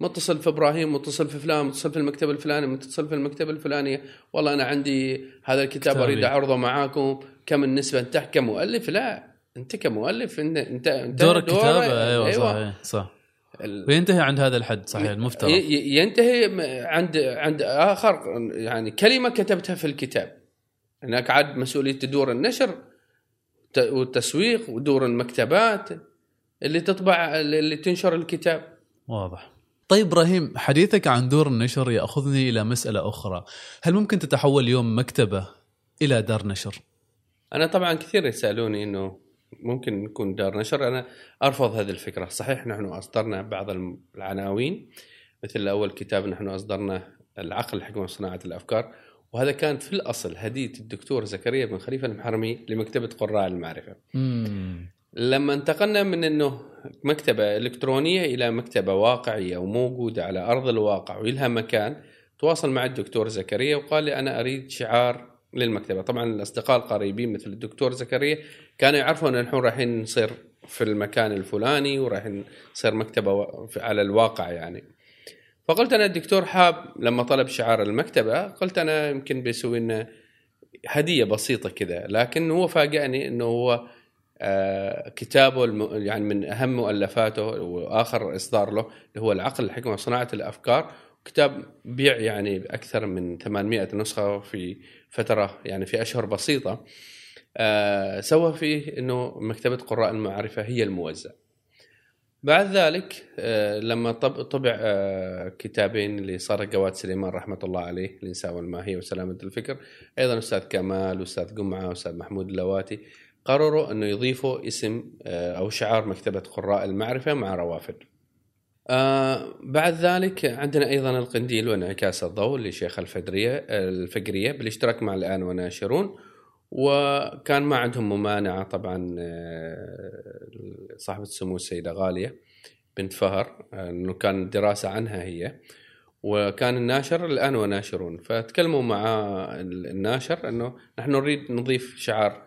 متصل في إبراهيم متصل في فلان متصل في المكتبة الفلانية متصل في المكتبة الفلانية. والله أنا عندي هذا الكتاب. أريد أعرضه معاكم. كم النسبة؟ أنت كمؤلف؟ لا. أنت كمؤلف انت أنت, انت دور الكتابه أيوه, صحيح صح ال- وينتهي عند هذا الحد صحيح المفترض. ينتهي عند عند آخر يعني كلمة كتبتها في الكتاب. هناك عاد مسؤولية دور النشر والتسويق ودور المكتبات اللي تطبع اللي تنشر الكتاب. واضح. طيب إبراهيم حديثك عن دور النشر يأخذني إلى مسألة أخرى، هل ممكن تتحول اليوم مكتبة إلى دار نشر أنا طبعا كثير يسألوني إنه ممكن نكون دار نشر أنا أرفض هذه الفكرة صحيح نحن أصدرنا بعض العناوين مثل أول كتاب نحن أصدرنا العقل الحكمه وصناعه الأفكار وهذا كان في الأصل هدية الدكتور زكريا بن خليفة المحرمي لمكتبة قراء المعرفة. مم. لما انتقلنا من إنه مكتبة إلكترونية إلى مكتبة واقعية وموجودة على أرض الواقع ولها مكان تواصل مع الدكتور زكريا وقال لي أنا أريد شعار للمكتبة، طبعا الأصدقاء القريبين مثل الدكتور زكريا كانوا يعرفوا ان نحن رايحين نصير في المكان الفلاني ورايحين نصير مكتبة على الواقع يعني. فقلت أنا الدكتور حاب لما طلب شعار المكتبة قلت أنا يمكن بيسوي لنا هدية بسيطة كذا لكن هو فاجأني إنه هو كتابه الم... يعني من أهم مؤلفاته وآخر إصدار له اللي هو العقل الحكمة وصناعة الأفكار. كتاب بيع يعني أكثر من 800 نسخة في فترة يعني في أشهر بسيطة. آه سوى فيه إنه مكتبة قراء المعرفة هي الموزع. بعد ذلك آه، لما طبع آه، كتابين لصار جواد سليمان رحمة الله عليه الإنسان والماهيه وسلامة الفكر. أيضا أستاذ كمال واستاذ جمعة واستاذ محمود اللواتي. قرروا أنه يضيفوا اسم آه، أو شعار مكتبة قراء المعرفة مع روافد. بعد ذلك عندنا أيضا القنديل وانعكاس الضوء لشيخ الفدرية الفقرية بالاشتراك مع الآن وناشرون. وكان ما عندهم ممانعة طبعا آه، صاحبة السمو السيدة غالية بنت فهر إنه كان دراسة عنها هي. وكان الناشر الآن وناشرون. فتكلموا مع الناشر إنه نحن نريد نضيف شعار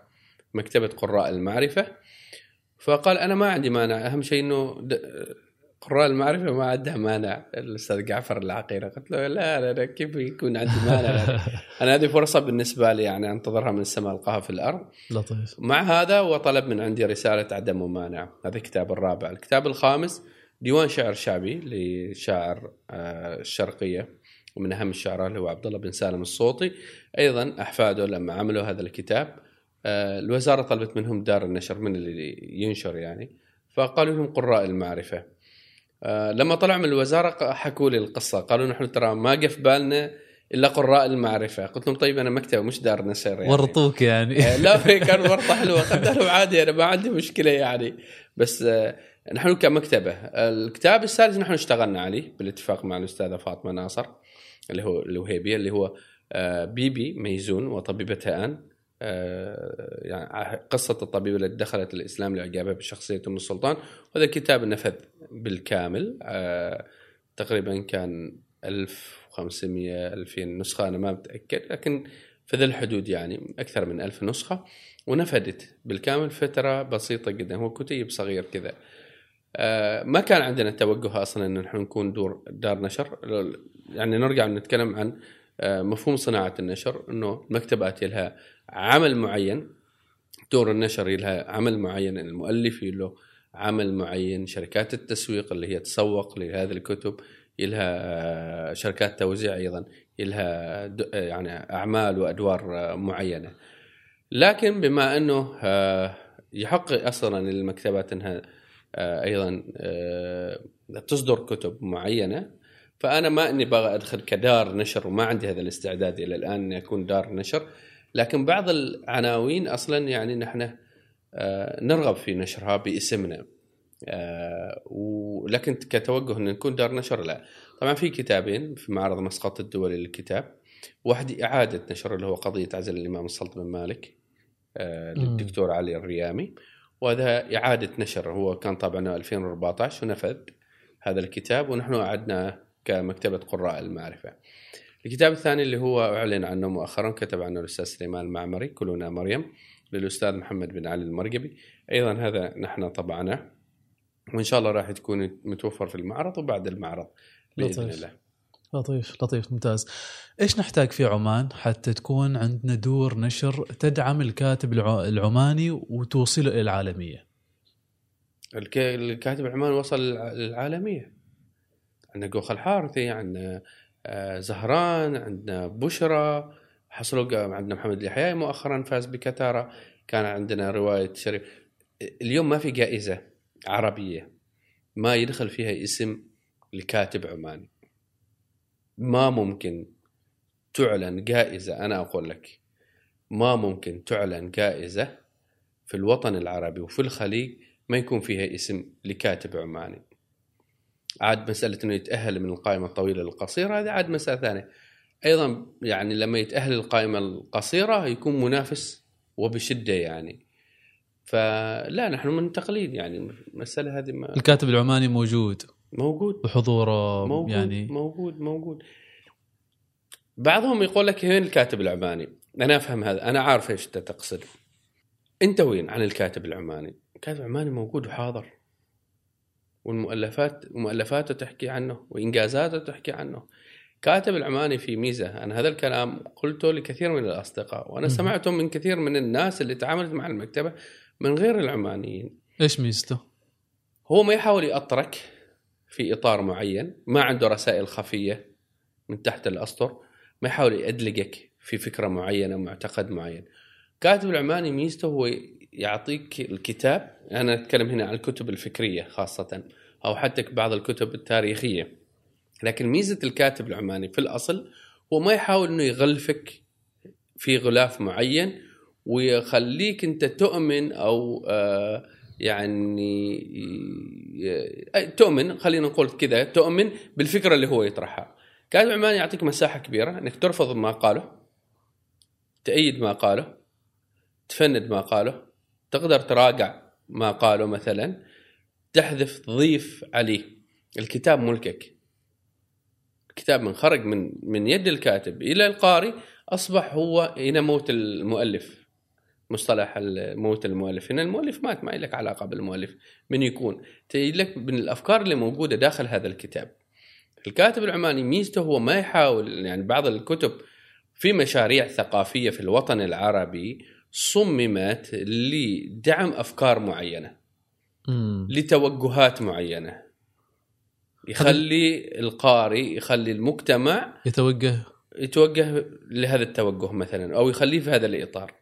مكتبة قراء المعرفة. فقال أنا ما عندي مانع أهم شيء إنه قراء المعرفة ما عندها مانع. الأستاذ جعفر العقيرة قلت له لا لا كيف يكون عندي مانع؟ أنا هذه فرصة بالنسبة لي يعني أنتظرها من السماء ألقاها في الأرض. لطيف. مع هذا وطلب من عندي رسالة عدم ممانعة هذا الكتاب الرابع. الكتاب الخامس ديوان شعر شعبي لشاعر آه، الشرقية ومن أهم الشعراء اللي هو عبد الله بن سالم الصوطي أيضا أحفاده لما عملوا هذا الكتاب. آه، الوزارة طلبت منهم دار النشر من اللي ينشر يعني فقالوا لهم قراء المعرفة. آه، لما طلع من الوزارة حكوا لي القصة قالوا نحن ترى ما في بالنا إلا قراء المعرفة. قلت لهم طيب أنا مكتبه مش دار نشر يعني. ورطوك يعني. آه، لا كان ورطة حلوة. قلت لهم عادي أنا ما عندي مشكلة يعني. بس نحن كمكتبة الكتاب الثالث نحن اشتغلنا عليه بالاتفاق مع الأستاذة فاطمة ناصر اللي هو الوهيبية اللي هو بيبي ميزون وطبيبتها آن. يعني قصة الطبيبة التي دخلت الإسلام لإعجابها بشخصية أم السلطان. وهذا الكتاب نفذ بالكامل. آه، تقريبا كان 1500 2000 نسخة أنا ما متأكد لكن في ذا الحدود يعني أكثر من ألف نسخة. ونفدت بالكامل فترة بسيطة جدا. هو كتيب صغير كذا. آه، ما كان عندنا توجه أصلا إن نحن نكون دور دار نشر. يعني نرجع نتكلم عن آه، مفهوم صناعة النشر إنه المكتبات لها عمل معين دور النشر لها عمل معين المؤلف له عمل معين شركات التسويق اللي هي تسوق لهذه الكتب لها آه، شركات توزيع أيضا لها يعني أعمال وأدوار معينة. لكن بما أنه يحق أصلا للمكتبات أنها أيضا تصدر كتب معينة فأنا ما أني بغى أدخل كدار نشر وما عندي هذا الاستعداد إلى الآن أني أكون دار نشر. لكن بعض العناوين أصلا يعني نحن آه، نرغب في نشرها باسمنا. آه، ولكن كتوجه إن نكون دار نشر لا. طبعا في كتابين في معرض مسقط الدولي للكتاب واحد إعادة نشر اللي هو قضية عزل الإمام السلطان بن مالك آه، للدكتور علي الريامي. وهذا إعادة نشر هو كان طبعا 2014 ونفذ هذا الكتاب ونحن أعدناه كمكتبة قراء المعرفة. الكتاب الثاني اللي هو أعلن عنه مؤخرا كتب عنه الأستاذ سليمان المعمري كلنا مريم للأستاذ محمد بن علي المرقبي. أيضا هذا نحن طبعناه وإن شاء الله راح تكون متوفر في المعرض وبعد المعرض بإذن لطيف. الله. لطيف لطيف ممتاز. إيش نحتاج في عمان حتى تكون عندنا دور نشر تدعم الكاتب العماني وتوصله إلى العالمية؟ الكاتب العماني وصل للعالمية. عندنا جوخ الحارثي عندنا زهران عندنا بشرى حصلوا عندنا محمد اليحيى مؤخرا فاز بكتارة كان عندنا رواية شريف. اليوم ما في جائزة عربية ما يدخل فيها اسم لكاتب عماني. ما ممكن تعلن جائزة أنا أقول لك ما ممكن تعلن جائزة في الوطن العربي وفي الخليج ما يكون فيها اسم لكاتب عماني. عاد مسألة أنه يتأهل من القائمة الطويلة للقصيرة هذه عاد مسألة ثانية. أيضا يعني لما يتأهل القائمة القصيرة يكون منافس وبشدة يعني. فلا نحن من تقليد يعني المسألة هذه ما الكاتب العماني موجود. موجود. بحضوره موجود يعني. موجود موجود. بعضهم يقول لك وين الكاتب العماني؟ أنا أفهم هذا أنا عارف إيش أنت تقصد. أنت وين عن الكاتب العماني؟ الكاتب العماني موجود وحاضر. والمؤلفات مؤلفاته تحكي عنه وإنجازاته تحكي عنه كاتب العماني في ميزة أنا هذا الكلام قلته لكثير من الأصدقاء وأنا. سمعته من كثير من الناس اللي تعاملت مع المكتبة من غير العمانيين إيش ميزته؟ هو ما يحاول يأطرك في إطار معين ما عنده رسائل خفية من تحت الأسطر ما يحاول يأدلجك في فكرة معينة معتقد معين كاتب العماني ميزته هو يعطيك الكتاب. أنا أتكلم هنا عن الكتب الفكرية خاصة أو حتى بعض الكتب التاريخية. لكن ميزة الكاتب العماني في الأصل هو ما يحاول إنه يغلفك في غلاف معين ويخليك أنت تؤمن أو آه يعني ي- تؤمن خلينا نقول كذا تؤمن بالفكرة اللي هو يطرحها. كاتب عماني يعطيك مساحة كبيرة إنك ترفض ما قاله تأيد ما قاله تفند ما قاله تقدر تراجع ما قاله مثلا تحذف تضيف عليه الكتاب ملكك. الكتاب من خرج من من يد الكاتب إلى القارئ أصبح هو هنا موت المؤلف مصطلح موت المؤلف. هنا المؤلف مات ما لك علاقة بالمؤلف من يكون. تجي لك من الأفكار اللي موجودة داخل هذا الكتاب. الكاتب العماني ميزته هو ما يحاول يعني بعض الكتب في مشاريع ثقافية في الوطن العربي صممت لدعم أفكار معينة مم. لتوجهات معينة يخلي القارئ يخلي المجتمع يتوجه يتوجه لهذا التوجه مثلا أو يخليه في هذا الإطار.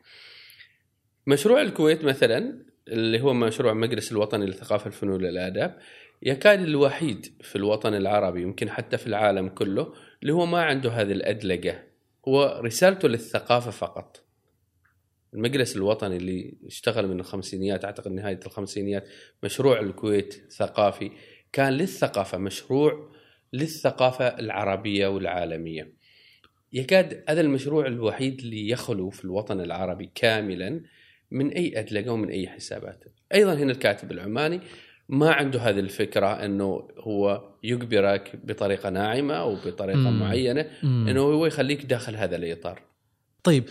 مشروع الكويت مثلا اللي هو مشروع مجلس الوطني للثقافه الفنون والآداب يكاد الوحيد في الوطن العربي يمكن حتى في العالم كله اللي هو ما عنده هذه الأدلجة هو رسالته للثقافة فقط. المجلس الوطني اللي اشتغل من الخمسينيات أعتقد نهاية الخمسينيات مشروع الكويت ثقافي كان للثقافة مشروع للثقافة العربية والعالمية. يكاد هذا المشروع الوحيد اللي يخلو في الوطن العربي كاملا من أي ادلجه ومن أي حسابات. أيضا هنا الكاتب العماني ما عنده هذه الفكرة إنه هو يجبرك بطريقة ناعمة أو بطريقة مم. معينة. إنه هو يخليك داخل هذا الإطار. طيب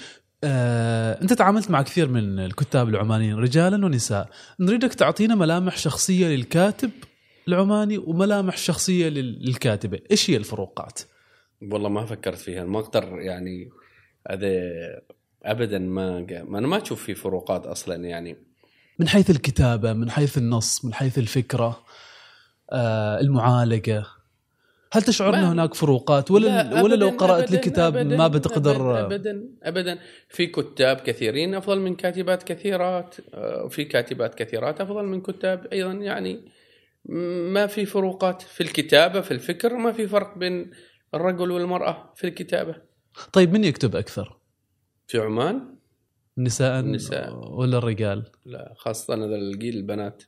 آه، انت تعاملت مع كثير من الكتاب العمانيين رجالا ونساء. نريدك تعطينا ملامح شخصية للكاتب العماني وملامح شخصية لل- للكاتبة. إيش هي الفروقات؟ والله ما فكرت فيها. ما أقدر يعني هذا ابدا ما ما أنا ما أشوف في فروقات أصلا يعني. من حيث الكتابة من حيث النص من حيث الفكرة آه، المعالجة. هل تشعر ان هناك فروقات؟ ولا لا، ولا لو أبداً، قرأت أبداً، الكتاب أبداً، ما بتقدر ابدا ابدا في كتاب كثيرين أفضل من كاتبات كثيرات آه، وفي كاتبات كثيرات أفضل من كتاب أيضا. يعني ما في فروقات في الكتابة في الفكر ما في فرق بين الرجل والمرأة في الكتابة. طيب من يكتب أكثر؟ في عمان؟ النساء النساء. ولا الرجال؟ لا خاصة هذا الجيل البنات.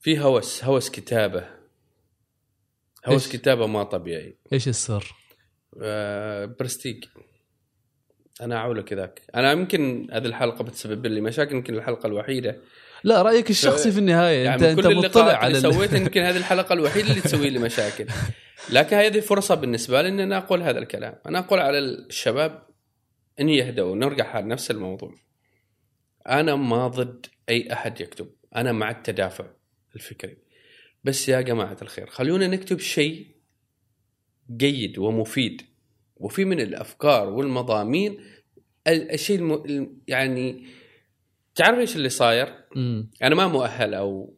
في هوس هوس كتابة. هوس؟ كتابة ما طبيعي. إيش السر؟ آه، برستيج. أنا اعولك ذاك أنا يمكن هذه الحلقة بتسبب لي مشاكل يمكن الحلقة الوحيدة. لا رأيك الشخصي في النهاية. يعني انت من أنت كل مطلع على اللي ال- سويتها يمكن هذه الحلقة الوحيدة اللي تسوي لي مشاكل. لكن هذه فرصة بالنسبة لي إن أنا أقول هذا الكلام. أنا أقول على الشباب إن يهدوا نرجع على نفس الموضوع. أنا ما ضد أي أحد يكتب. أنا مع التدافع الفكري. بس يا جماعة الخير خلونا نكتب شيء جيد ومفيد وفي من الأفكار والمضامين ال- الشيء الم... يعني تعرف إيش اللي صاير؟ مم. أنا ما مؤهل أو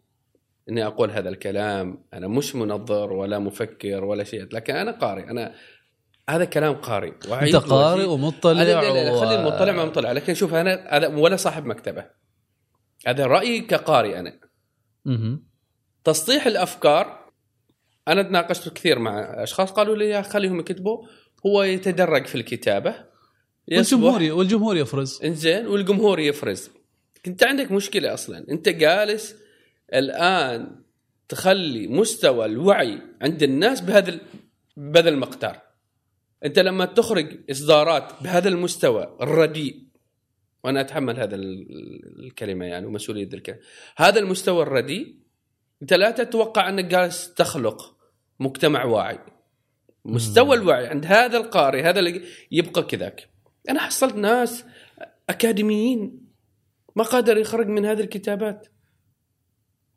إني أقول هذا الكلام أنا مش منظر ولا مفكر ولا شيء لكن أنا قارئ أنا هذا كلام قارئ أنت قارئ. ومطلع لا لا لا خلي المطلع ما مطلع لكن شوف أنا هذا ولا صاحب مكتبة هذا رأيي كقارئ أنا مهم. تسطيح الأفكار أنا تناقشت كثير مع أشخاص قالوا لي خليهم يكتبوا هو يتدرج في الكتابة والجمهور والجمهور يفرز. إنزين والجمهور يفرز. انت عندك مشكلة أصلا. أنت جالس الآن تخلي مستوى الوعي عند الناس بهذا بهذا المقدار. أنت لما تخرج إصدارات بهذا المستوى الرديء وأنا أتحمل هذا الكلمة يعني ومسؤولية الكلمة هذا المستوى الرديء أنت لا تتوقع أنك جالس تخلق مجتمع واعي. مستوى الوعي عند هذا القارئ هذا اللي يبقى كذاك. أنا حصلت ناس أكاديميين ما قادر يخرج من هذه الكتابات.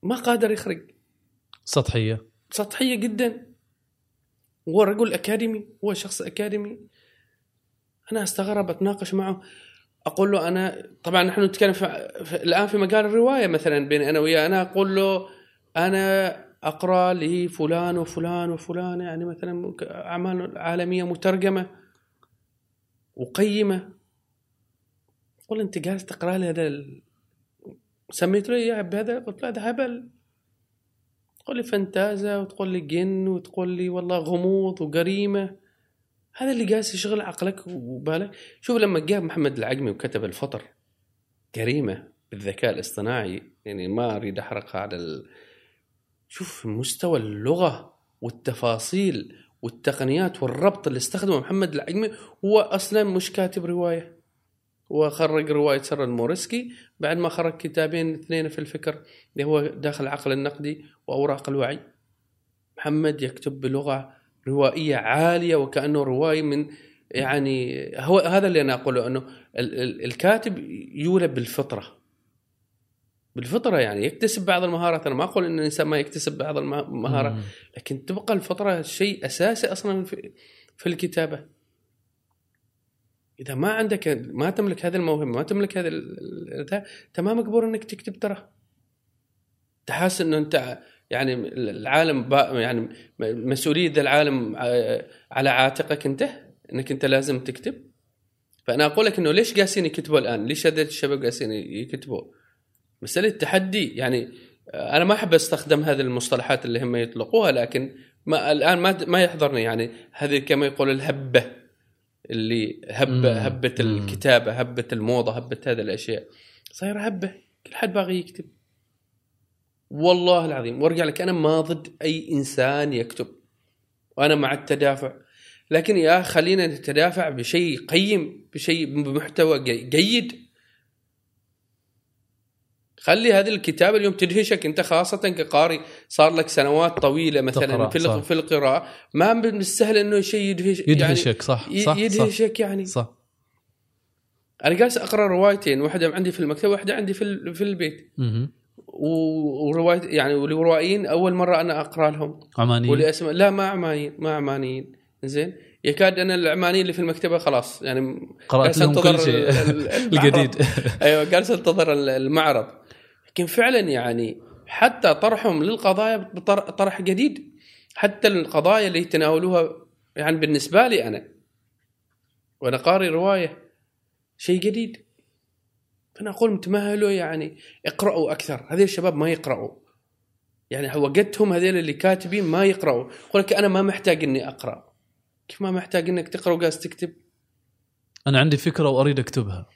ما قادر يخرج. سطحية. سطحية جدا. هو رجل أكاديمي هو شخص أكاديمي. أنا استغرب أتناقش معه. أقول له أنا طبعا نحن نتكلم في, في الآن في مجال الرواية مثلا بين أنا وياه. أنا أقول له أنا أقرأ لفلان وفلان وفلان يعني مثلا أعمال عالمية مترجمة وقيمة. قل أنت جالس تقرأ لي هذا ال... سميت له اياه بهذا قلت له هذا هبل. تقول لي فانتازا وتقول لي جن وتقول لي والله غموض وجريمة. هذا اللي جالس يشغل عقلك وبالك. شوف لما جاء محمد العجمي وكتب الفطر جريمة بالذكاء الاصطناعي يعني ما أريد أحرقها على ال... شوف مستوى اللغة والتفاصيل والتقنيات والربط اللي استخدمه محمد العجمي هو أصلا مش كاتب رواية. هو خرج رواية سر المورسكي بعد ما خرج كتابين اثنين في الفكر اللي هو داخل العقل النقدي وأوراق الوعي. محمد يكتب بلغة روائية عالية وكأنه رواي من يعني هو هذا اللي أنا أقوله أنه الكاتب يولد بالفطرة. بالفطرة يعني يكتسب بعض المهارات. أنا ما أقول إن الإنسان ما يكتسب بعض المهارات لكن تبقى الفطرة شيء أساسي أصلا في, في الكتابة. إذا ما عندك ما تملك هذه الموهبة ما تملك هذا انت ما مجبور إنك تكتب ترى. تحس إنه أنت يعني العالم يعني مسؤولية العالم على عاتقك أنت إنك أنت لازم تكتب. فأنا أقول لك إنه ليش قاسين يكتبوا الآن؟ ليش هذول الشباب قاسين يكتبوا؟ مساله تحدي يعني أنا ما أحب أستخدم هذه المصطلحات اللي هم يطلقوها لكن ما الآن ما ما يحضرني يعني هذه كما يقول الهبة اللي هبة هبه الكتابة هبة الموضة هبة هذه الأشياء. صايره هبة كل حد باغي يكتب. والله العظيم وأرجع لك أنا ما ضد أي إنسان يكتب. وأنا مع التدافع. لكن يا خلينا نتدافع بشيء قيم بشيء بمحتوى جيد. خلي هذه الكتابه اليوم تدهشك انت خاصة كقارئ صار لك سنوات طويلة مثلا في صح. في القراءة. ما من السهل إنه شيء يدهش يدهشك يعني صح صح يدهشك صح يعني. صح. أنا جالس أقرأ روايتين واحدة عندي في المكتبه واحدة عندي في في البيت. وروايه يعني والروائيين أول مرة أنا أقرأ لهم. عمانيين. ولي اسماء لا ما عمانيين ما عمانيين. زين؟ يكاد أنا العمانيين اللي في المكتبه خلاص يعني قرأت لهم كل شيء الجديد. أيوه جالس أنتظر المعرض. لكن فعلا يعني حتى طرحهم للقضايا طرح جديد. حتى القضايا اللي يتناولوها يعني بالنسبة لي أنا وأنا قاري رواية شيء جديد. فأنا أقول تمهلوا يعني اقرأوا أكثر. هذول الشباب ما يقرأوا. يعني وقتهم هذول اللي كاتبين ما يقرأوا. يقول لك أنا ما محتاج إني أقرأ. كيف ما محتاج إنك تقرأ وقاس تكتب؟ أنا عندي فكرة وأريد أكتبها.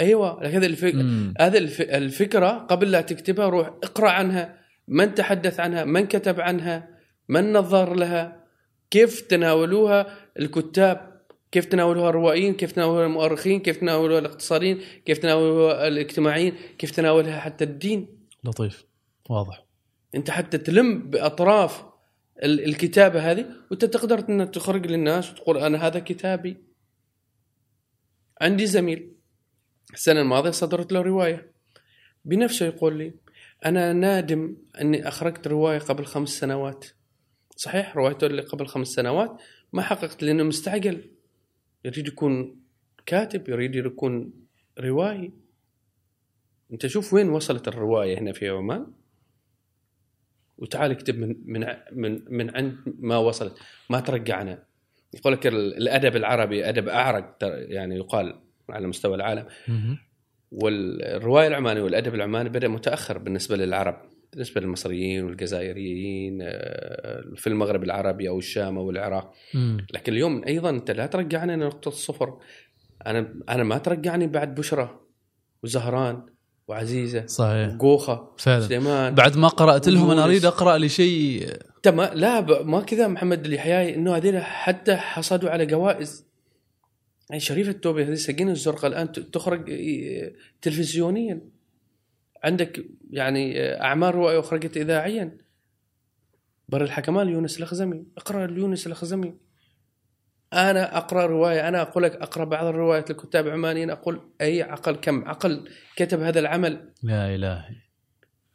أيوه هذا الفكرة هذا الفكرة قبل لا تكتبها روح اقرأ عنها من تحدث عنها من كتب عنها من نظر لها كيف تناولوها الكتاب؟ كيف تناولوها الروائيين؟ كيف تناولوها المؤرخين؟ كيف تناولوها الاقتصاديين؟ كيف تناولوها الاجتماعيين؟ كيف تناولها حتى الدين؟ لطيف واضح. أنت حتى تلم بأطراف الكتابة هذه وأنت تقدر ان تخرج للناس وتقول أنا هذا كتابي. عندي زميل. السنة الماضية صدرت له رواية. بنفسه يقول لي أنا نادم أني أخرجت رواية قبل خمس سنوات. صحيح؟ روايته اللي قبل خمس سنوات؟ ما حققت لأنه مستعجل. يريد يكون كاتب يريد يكون روائي. أنت شوف وين وصلت الرواية هنا في عمان. وتعال اكتب من من من من عند ما وصلت. ما ترجعنا. يقول لك الأدب العربي أدب أعرق يعني يقال. على مستوى العالم. والروايه العمانيه والأدب العماني بدأ متأخر بالنسبة للعرب بالنسبة للمصريين والجزائريين آه، في المغرب العربي أو الشام أو العراق. لكن اليوم أيضا أنت لا ترجعنا لنقطة الصفر. أنا أنا ما ترجعني بعد بشرى وزهران وعزيزة صحيح. وقوخة فعلا. سليمان بعد ما قرأت لهم أنا. أريد أقرأ لي شيء انت ما لا ما كذا محمد اليحياي إنه هذول حتى حصدوا على جوائز يعني شريفة التوبي هذه سجين الزرقاء الآن تخرج تلفزيونيا. عندك يعني أعمال روايه أخرجت اذاعيا. بر الحكمان يونس الأخزمي اقرأ ليونس الأخزمي أنا أقرأ رواية أنا أقول لك أقرأ بعض الروايات لكتاب عمانيين أقول أي عقل كم؟ عقل كتب هذا العمل. لا إله.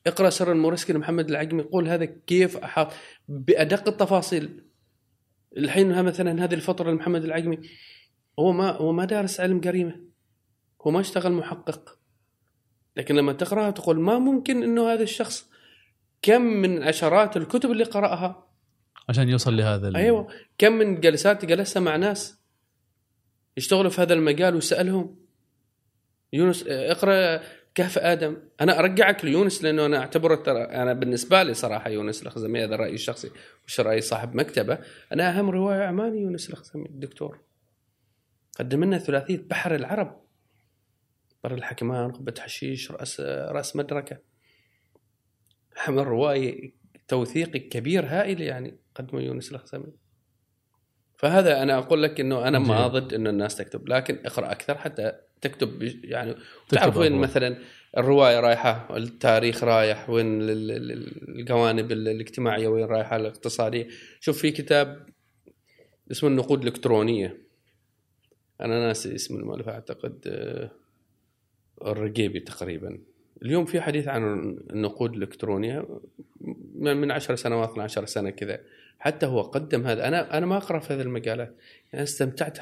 اقرأ سر الموريسكي لمحمد العجمي يقول هذا كيف أحاط. بأدق التفاصيل. الحين مثلا هذه الفترة لمحمد العقمي. هو ما هو ما دارس علم جريمه هو ما اشتغل محقق. لكن لما تقرأها تقول ما ممكن إنه هذا الشخص كم من عشرات الكتب اللي قرأها. عشان يوصل لهذا ال- أيوه. كم من جلسات جلسها مع ناس يشتغلوا في هذا المجال وسألهم. يونس اقرأ كهف آدم. أنا أرجعك ليونس لأنه أنا أعتبره ترى أنا بالنسبة لي صراحة يونس الخزمي هذا رايي الشخصي مش رأي صاحب مكتبة. أنا أهم رواية عماني يونس الخزمي الدكتور. قدم لنا ثلاثية بحر العرب. بر الحكمان قبة حشيش رأس رأس مدركة. حمل روايه توثيقي كبير هائل يعني قدمه يونس الخزمي فهذا أنا أقول لك إنه أنا ما. ضد انه الناس تكتب لكن اقرأ أكثر حتى تكتب يعني تعرف وين. مثلا الرواية رايحة التاريخ رايح وين ال- ال- ال- الجوانب ال- الاجتماعية وين رايحة الاقتصادية. شوف في كتاب اسمه النقود الإلكترونية. أنا ناسي اسم المؤلف أعتقد آه، الرقيبي تقريبا. اليوم في حديث عن النقود الإلكترونية من من 10 سنوات 12 سنة كذا. حتى هو قدم هذا. أنا أنا ما أقرأ في هذه المجالات أنا استمتعت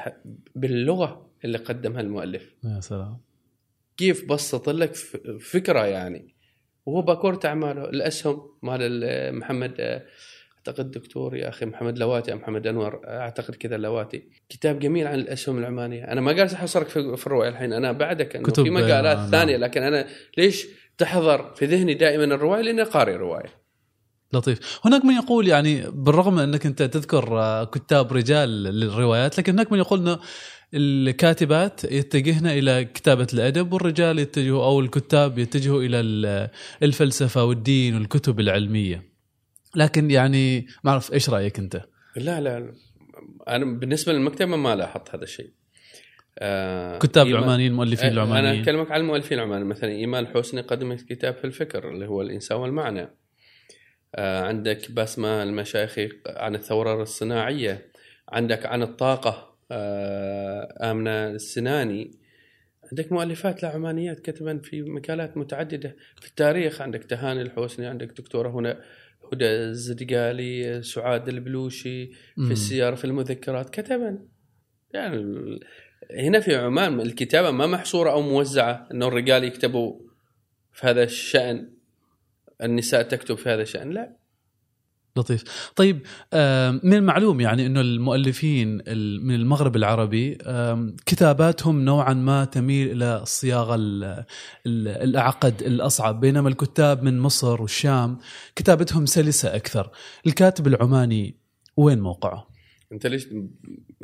باللغة اللي قدمها المؤلف. يا سلام. كيف بسط لك فكرة يعني. وهو باكورة أعماله الأسهم مال ال- محمد آه، أعتقد دكتور يا أخي محمد لواتي محمد أنور أعتقد كذا لواتي. كتاب جميل عن الأسهم العمانية. أنا ما قاعد أحصرك في في الرواية الحين أنا بعدك أنه كتب، في مجالات آه، نعم. ثانية لكن أنا ليش تحضر في ذهني دائما الرواية؟ لأني قارئ روايه لطيف. هناك من يقول يعني بالرغم أنك أنت تذكر آه، كتاب رجال للروايات لكن هناك من يقول إنه الكاتبات يتجهن إلى كتابة الأدب والرجال يتجهوا أو الكتاب يتجهوا إلى ال- الفلسفة والدين والكتب العلمية. لكن يعني ما أعرف إيش رأيك أنت؟ لا لا أنا بالنسبة للمكتبة ما لاحظت هذا الشيء. آه كتاب إيمان- العمانيين المؤلفين أنا العمانيين. اكلمك عن المؤلفين العمانيين. مثلا إيمان الحسني قدمت كتاب في الفكر اللي هو الإنسان والمعنى. آه عندك بسمة المشايخي عن الثورة الصناعية. عندك عن الطاقة آه آمنة السناني. عندك مؤلفات لا عمانيات كتبا في مجالات متعددة. في التاريخ عندك تهاني الحسني عندك دكتورة هنا هدى الزدقالي سعاد البلوشي في. السيارة في المذكرات كتبا يعني هنا في عمان الكتابة ما محصورة أو موزعة أنه الرجال يكتبوا في هذا الشأن النساء تكتب في هذا الشأن لا لطيف. طيب من المعلوم يعني إنه المؤلفين ال- من المغرب العربي كتاباتهم نوعا ما تميل إلى الصياغه ال- ال- الأعقد الأصعب بينما الكتاب من مصر والشام كتابتهم سلسة أكثر. الكاتب العماني وين موقعه؟ أنت ليش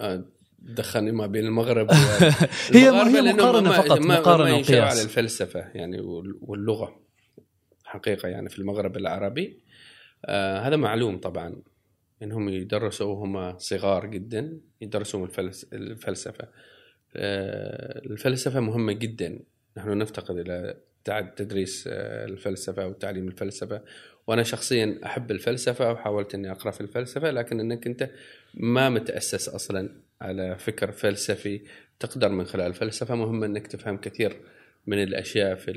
آه، دخلني ما بين المغرب هي- هي ما- فقط، ينشأوا وقياس. على الفلسفة يعني وال- واللغة حقيقة يعني في المغرب العربي. آه هذا معلوم طبعا إنهم يدرسوا وهم صغار جدا يدرسوا الفلس الفلسفة. آه الفلسفة مهمة جدا. نحن نفتقد إلى تدريس آه الفلسفة وتعليم الفلسفة. وأنا شخصيا أحب الفلسفة وحاولت إني أقرأ في الفلسفة لكن إنك أنت ما متأسس أصلا على فكر فلسفي تقدر من خلال الفلسفة. مهم إنك تفهم كثير من الأشياء في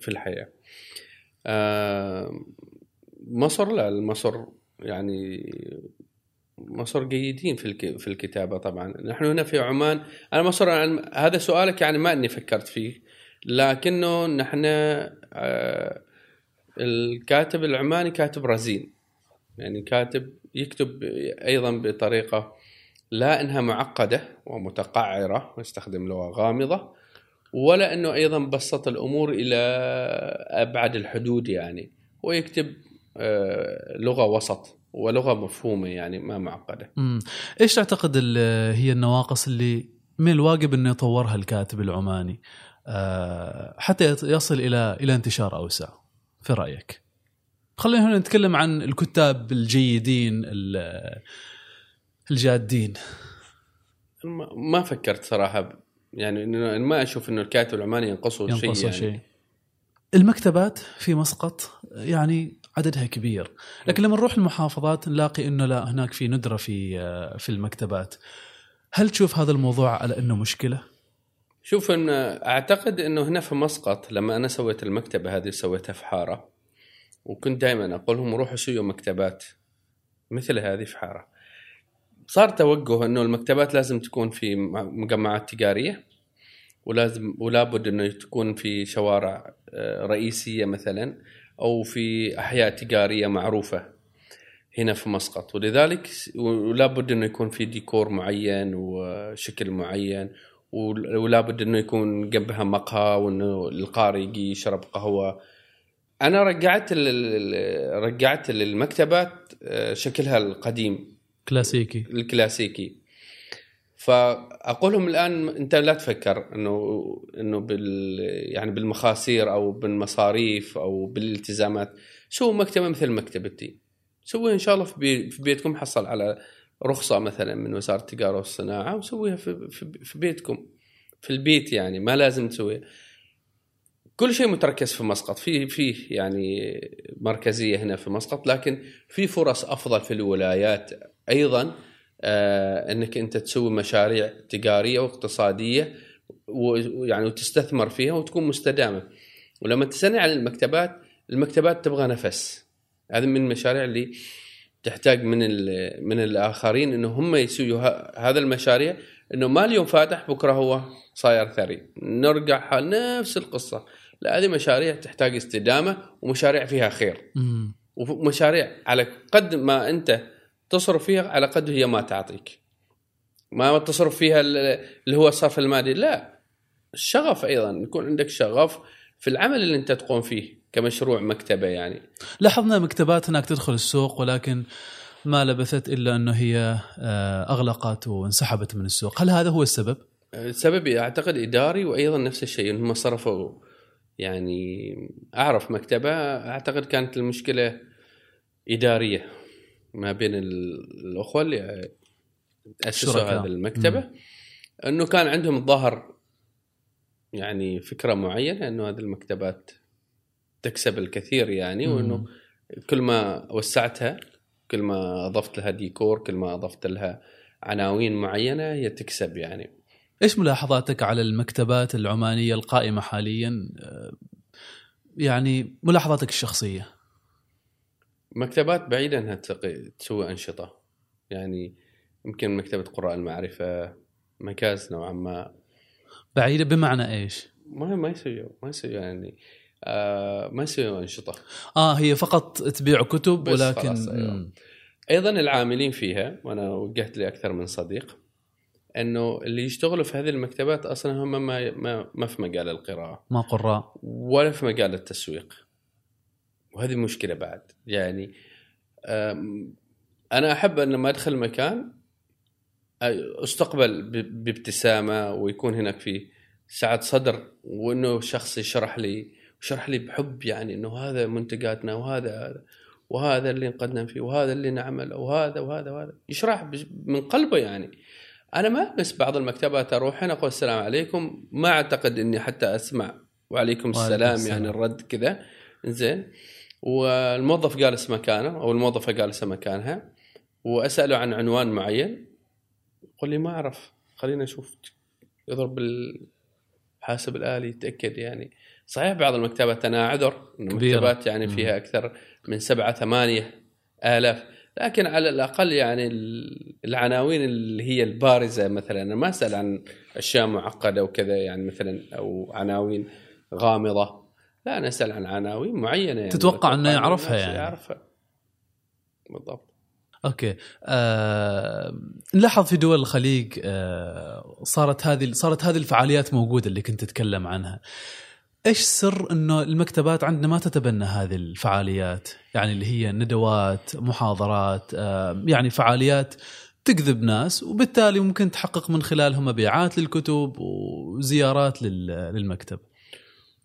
في الحياة. مصر لا مصر يعني مصر جيدين في في الكتابة طبعا. نحن هنا في عمان. أنا مصر هذا سؤالك يعني ما إني فكرت فيه لكنه نحن آه، الكاتب العماني كاتب رزين. يعني كاتب يكتب أيضا بطريقة لا إنها معقدة ومتقعرة ويستخدم لغة غامضة ولا إنه أيضا بسط الأمور إلى أبعد الحدود يعني. ويكتب لغة وسط ولغة مفهومة يعني ما معقدة. مم. إيش تعتقد هي النواقص اللي من الواجب إنه يطورها الكاتب العماني؟ آه، حتى يصل إلى إلى انتشار اوسع في رأيك؟ خلينا هنا نتكلم عن الكتاب الجيدين ال- الجادين. ما فكرت صراحة يعني إنه ما أشوف إنه الكاتب العماني ينقصه شيء ينقص يعني. شيء. المكتبات في مسقط يعني عددها كبير. لكن لما نروح المحافظات نلاقي إنه لا هناك في ندرة في في المكتبات. هل تشوف هذا الموضوع على إنه مشكلة؟ شوف إن أعتقد إنه هنا في مسقط لما أنا سويت المكتبة هذه سويتها في حارة وكنت دائما أقول لهم روحوا سووا مكتبات مثل هذه في حارة. صار توجه إنه المكتبات لازم تكون في مجمعات تجارية ولازم ولابد إنه تكون في شوارع آه، رئيسية مثلا. أو في أحياء تجارية معروفة هنا في مسقط. ولذلك ولابد إنه يكون في ديكور معين وشكل معين ولا بد إنه يكون جنبها مقهى وإنه القارئ يجي يشرب قهوة. أنا رجعت رجعت للمكتبات آه، شكلها القديم. كلاسيكي. الكلاسيكي. فاقول لهم الآن أنت لا تفكر إنه إنه بال يعني بالمخاسير أو بالمصاريف أو بالالتزامات. سووا مكتبة مثل مكتبتي سويها إن شاء الله في, في بيتكم حصل على رخصة مثلا من وزارة التجارة والصناعة وسويها في, في, في بيتكم. في البيت يعني ما لازم تسويها كل شيء متركز في مسقط. في في يعني مركزية هنا في مسقط لكن في فرص أفضل في الولايات أيضا. إنك أنت تسوي مشاريع تجارية واقتصادية ويعني وتستثمر فيها وتكون مستدامة. ولما تسالني عن المكتبات المكتبات تبغى نفس. هذه من المشاريع اللي تحتاج من من الآخرين إنه هم يسووا هذا المشاريع إنه ما اليوم فاتح بكرة هو صاير ثري. نرجع حال نفس القصة. لا هذه مشاريع تحتاج استدامة ومشاريع فيها خير. مم. ومشاريع على قد ما أنت تصرف فيها على قد هي ما تعطيك. ما تصرف فيها ال- اللي هو الصرف المادي. لا الشغف أيضا. يكون عندك شغف في العمل اللي أنت تقوم فيه كمشروع مكتبة يعني. لاحظنا مكتبات هناك تدخل السوق ولكن ما لبثت إلا أنه هي آه، أغلقت وانسحبت من السوق. هل هذا هو السبب؟ السبب أعتقد إداري وأيضا نفس الشيء إنهم صرفوا. يعني أعرف مكتبة أعتقد كانت المشكلة إدارية. ما بين ال- الاخوه اللي اسسوا. هذه المكتبة إنه كان عندهم الظاهر يعني فكرة معينة إنه هذه المكتبات تكسب الكثير يعني وإنه مم. كل ما وسعتها كل ما أضفت لها ديكور كل ما أضفت لها عناوين معينة هي تكسب يعني إيش ملاحظاتك على المكتبات العمانية القائمة حاليا آه، يعني ملاحظاتك الشخصية مكتبات بعيدة انها تسوي أنشطة. يعني يمكن مكتبة قراء المعرفة مكاز نوعا ما. بعيدة بمعنى إيش؟ ما ما يسوي ما يسوي يعني آه ما يسوي أنشطة. آه هي فقط تبيع كتب ولكن أيوة. أيضا العاملين فيها وأنا وجهت لي أكثر من صديق إنه اللي يشتغلوا في هذه المكتبات أصلا هم ما ما, ما في مجال القراءة. ما قراء. ولا في مجال التسويق. وهذه مشكلة بعد. يعني أم، أنا أحب أن لما أدخل مكان أ- أستقبل ب- بابتسامة ويكون هناك في سعة صدر وأنه شخص يشرح لي يشرح لي بحب يعني أنه هذا منتجاتنا وهذا هذا وهذا اللي نقدم فيه وهذا اللي نعمل وهذا وهذا وهذا. يشرح من قلبه يعني. أنا ما بس بعض المكتبات أروح هنا أقول السلام عليكم. ما أعتقد أني حتى أسمع وعليكم السلام السلام. يعني الرد كذا. زين والموظف جالس مكانه أو الموظفه جالسه مكانها وأسأله عن عنوان معين. يقول لي ما أعرف خلينا نشوف يضرب الحاسب الآلي يتأكد يعني. صحيح بعض المكتبات أنا أعذر. المكتبات يعني. فيها أكثر من سبعة ثمانية آلاف. لكن على الأقل يعني ال- العناوين اللي هي البارزة مثلا ما أسأل عن أشياء معقدة وكذا يعني مثلا أو عناوين غامضة. لا أنا أسأل عن عناوين معينة يعني. تتوقع أتوقع يعرفها يعني. يعرفها. بالضبط. أوكي. آه نلاحظ في دول الخليج آه صارت هذه صارت هذه الفعاليات موجودة اللي كنت تتكلم عنها. إيش سر إنه المكتبات عندنا ما تتبنى هذه الفعاليات؟ يعني اللي هي ندوات محاضرات آه يعني فعاليات تجذب ناس وبالتالي ممكن تحقق من خلالهم مبيعات للكتب وزيارات لل- للمكتب.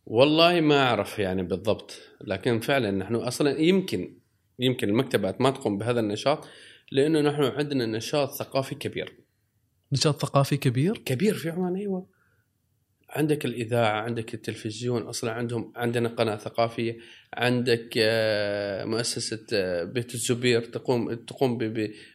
والله ما أعرف يعني بالضبط لكن فعلا نحن أصلا يمكن يمكن المكتبات ما تقوم بهذا النشاط لأنه نحن عندنا نشاط ثقافي كبير. نشاط ثقافي كبير؟ كبير في عمان أيوه. عندك الإذاعة عندك التلفزيون أصلا عندهم عندنا قناة ثقافية عندك آه، مؤسسة آه، بيت الزبير تقوم تقوم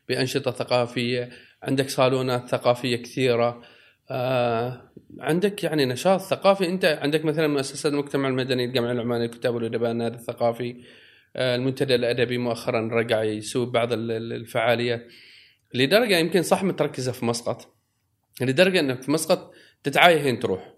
بأنشطة ثقافية عندك صالونات ثقافية كثيرة. آه، عندك يعني نشاط ثقافي انت عندك مثلا مؤسسه المجتمع المدني الجمعيه العمانية للكتاب والادباء النادي الثقافي آه، المنتدى الأدبي مؤخرا رجع يسوي بعض ال- ال- الفعاليات لدرجة يمكن صح متركزة في مسقط لدرجة إنك في مسقط تتعايهين تروح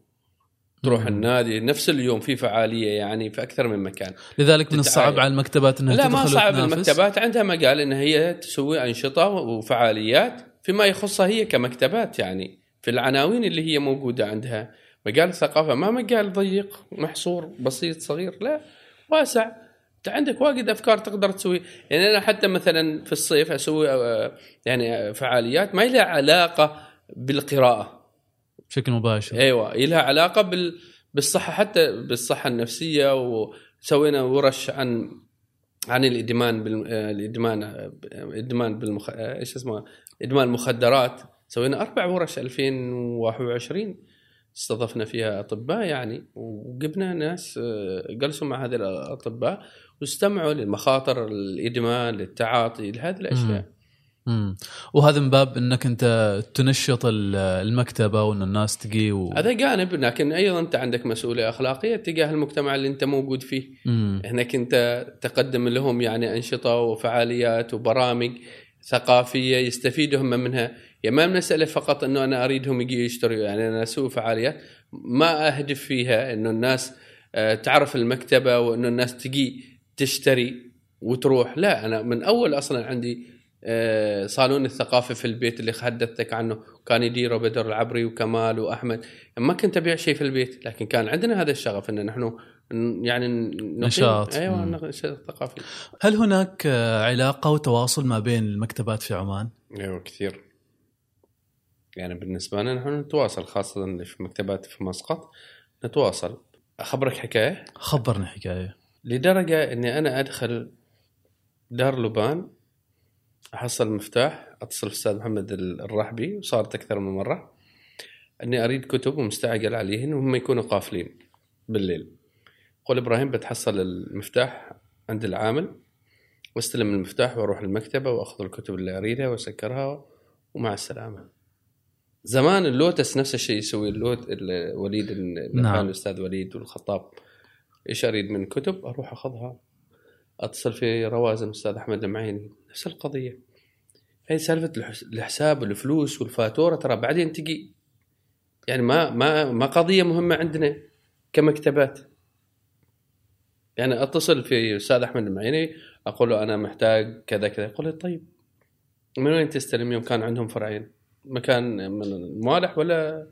تروح. النادي نفس اليوم في فعالية يعني في أكثر من مكان لذلك من الصعب. على المكتبات إنها لا ما صعب وتنافس. المكتبات عندها مجال إن هي تسوي أنشطة وفعاليات فيما يخصها هي كمكتبات يعني في العناوين اللي هي موجودة عندها. مجال الثقافه ما مجال ضيق محصور بسيط صغير لا. واسع. أنت عندك واجد أفكار تقدر تسوي. يعني أنا حتى مثلا في الصيف أسوي يعني فعاليات ما لها علاقة بالقراءة. بشكل مباشر. أيوه لها علاقة بال بالصحة حتى بالصحة النفسية. وسوينا ورش عن عن الإدمان بال... آه، الإدمان آه، إدمان بالمخ... آه، إيش اسمه إدمان المخدرات سوينا أربع ورش 2021 استضفنا فيها أطباء يعني وجبنا ناس آه، جلسوا مع هذه الأطباء واستمعوا للمخاطر الإدمان للتعاطي لهذه الأشياء. مم. وهذا من باب إنك أنت تنشط ال- المكتبة وإن الناس تجي و... هذا جانب لكن أيضا أنت عندك مسؤولية أخلاقية تجاه المجتمع اللي أنت موجود فيه. مم. هناك أنت تقدم لهم يعني أنشطة وفعاليات وبرامج ثقافية يستفيدوا هم منها. يعني ما مساله فقط إنه أنا أريدهم يجي يشتروا يعني أنا أسوي فعاليات ما أهدف فيها إنه الناس آه، تعرف المكتبة وإنه الناس تجي تشتري وتروح. لا أنا من أول أصلا عندي آه، صالون الثقافة في البيت اللي حدثتك عنه. كان يديره بدر العبري وكمال وأحمد. ما كنت أبيع شيء في البيت لكن كان عندنا هذا الشغف ان نحن يعني نقيم- نشاط. أيوه. نشاط ثقافي. هل هناك آه، علاقة وتواصل ما بين المكتبات في عمان؟ أيوه كثير. يعني بالنسبة لنا نحن نتواصل اللي في مكتبات في مسقط نتواصل. أخبرك حكاية؟ خبرني حكاية. لدرجة إني أنا أدخل دار لبان أحصل مفتاح أتصل بالاستاذ محمد الرحبي وصارت أكثر من مرة إني أريد كتب ومستعجل عليهن وهم يكونوا قافلين بالليل. قول إبراهيم بتحصل المفتاح عند العامل واستلم المفتاح وأروح المكتبه وأخذ الكتب اللي أريدها وأسكرها ومع السلامة. زمان اللوتس نفس الشيء يسوي اللوت ال- وليد نعم. كان الأستاذ وليد والخطاب. إيش أريد من كتب؟ أروح أخذها. أتصل في روازن الاستاذ أحمد المعيني نفس القضية. هي سالفة الحس- الحساب والفلوس والفاتورة ترى بعدين تجي. يعني ما ما ما قضية مهمة عندنا كمكتبات. يعني أتصل في الاستاذ أحمد المعيني أقول له أنا محتاج كذا كذا. يقول لي طيب من وين تستلم؟ يوم كان عندهم فرعين. مكان من الموالح ولا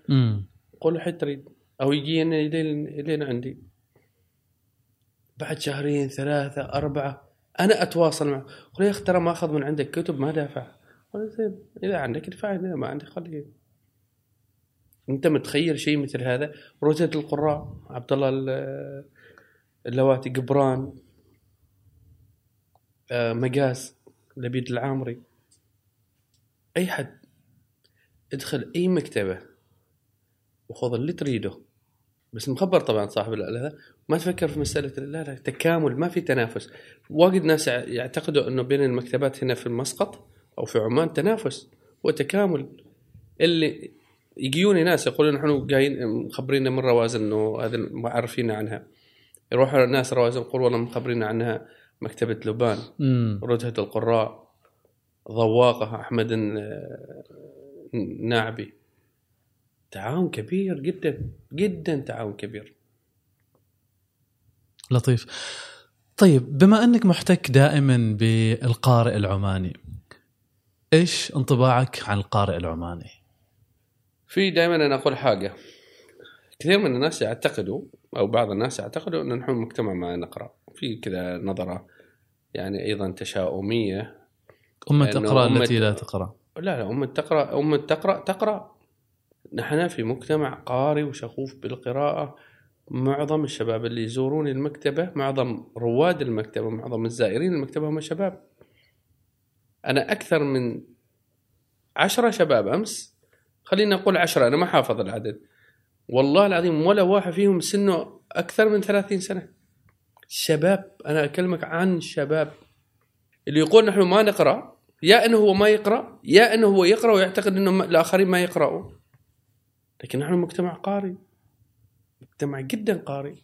قول له حد تريد. أو يجينا لين عندي. بعد شهرين ثلاثة أربعة أنا أتواصل معه. أقول يا أخي ترى ما أخذ من عندك كتب؟ ما دافع. قال زين إذا عندك ادفع إذا ما عندك خليه أنت متخيل شيء مثل هذا؟ روزة القراء عبد الله ال- اللواتي قبران آه، مقاس لبيد العامري. أي حد. ادخل أي مكتبة وخذ اللي تريده. بس مخبر طبعا صاحب هذا ما تفكر في مسألة لا لا تكامل ما في تنافس. واجد ناس يع- يعتقدوا إنه بين المكتبات هنا في مسقط أو في عمان تنافس هو تكامل اللي يجيوني ناس يقولون نحن جايين مخبرينا من روازن إنه هذا معرفين عنها. يروحوا الناس روازن يقول والله مخبرين عنها مكتبة لبان ردهة القراء ضواقة أحمد الناعبي تعاون كبير جدا جدا تعاون كبير. لطيف. طيب بما أنك محتك دائما بالقارئ العماني إيش انطباعك عن القارئ العماني؟ في دائما أنا أقول حاجة. كثير من الناس يعتقدوا أو بعض الناس يعتقدوا أن نحن مجتمع ما نقرأ. في كذا نظرة يعني أيضا تشاؤمية. أمة أمة- التي لا تقرأ. لا لا أم تقرأ أم تقرأ تقرأ. نحن في مجتمع قاري وشغوف بالقراءة. معظم الشباب اللي يزورون المكتبة معظم رواد المكتبة معظم الزائرين المكتبة هم شباب. أنا أكثر من عشرة شباب أمس خلينا نقول عشرة أنا ما حافظ العدد. والله العظيم ولا واحد فيهم سنه أكثر من ثلاثين سنة. شباب أنا أكلمك عن شباب. اللي يقول نحن ما نقرأ يا أنه هو ما يقرأ يا أنه هو يقرأ ويعتقد أنه الآخرين ما يقرأوا. لكن نحن مجتمع قاري مجتمع جدا قاري.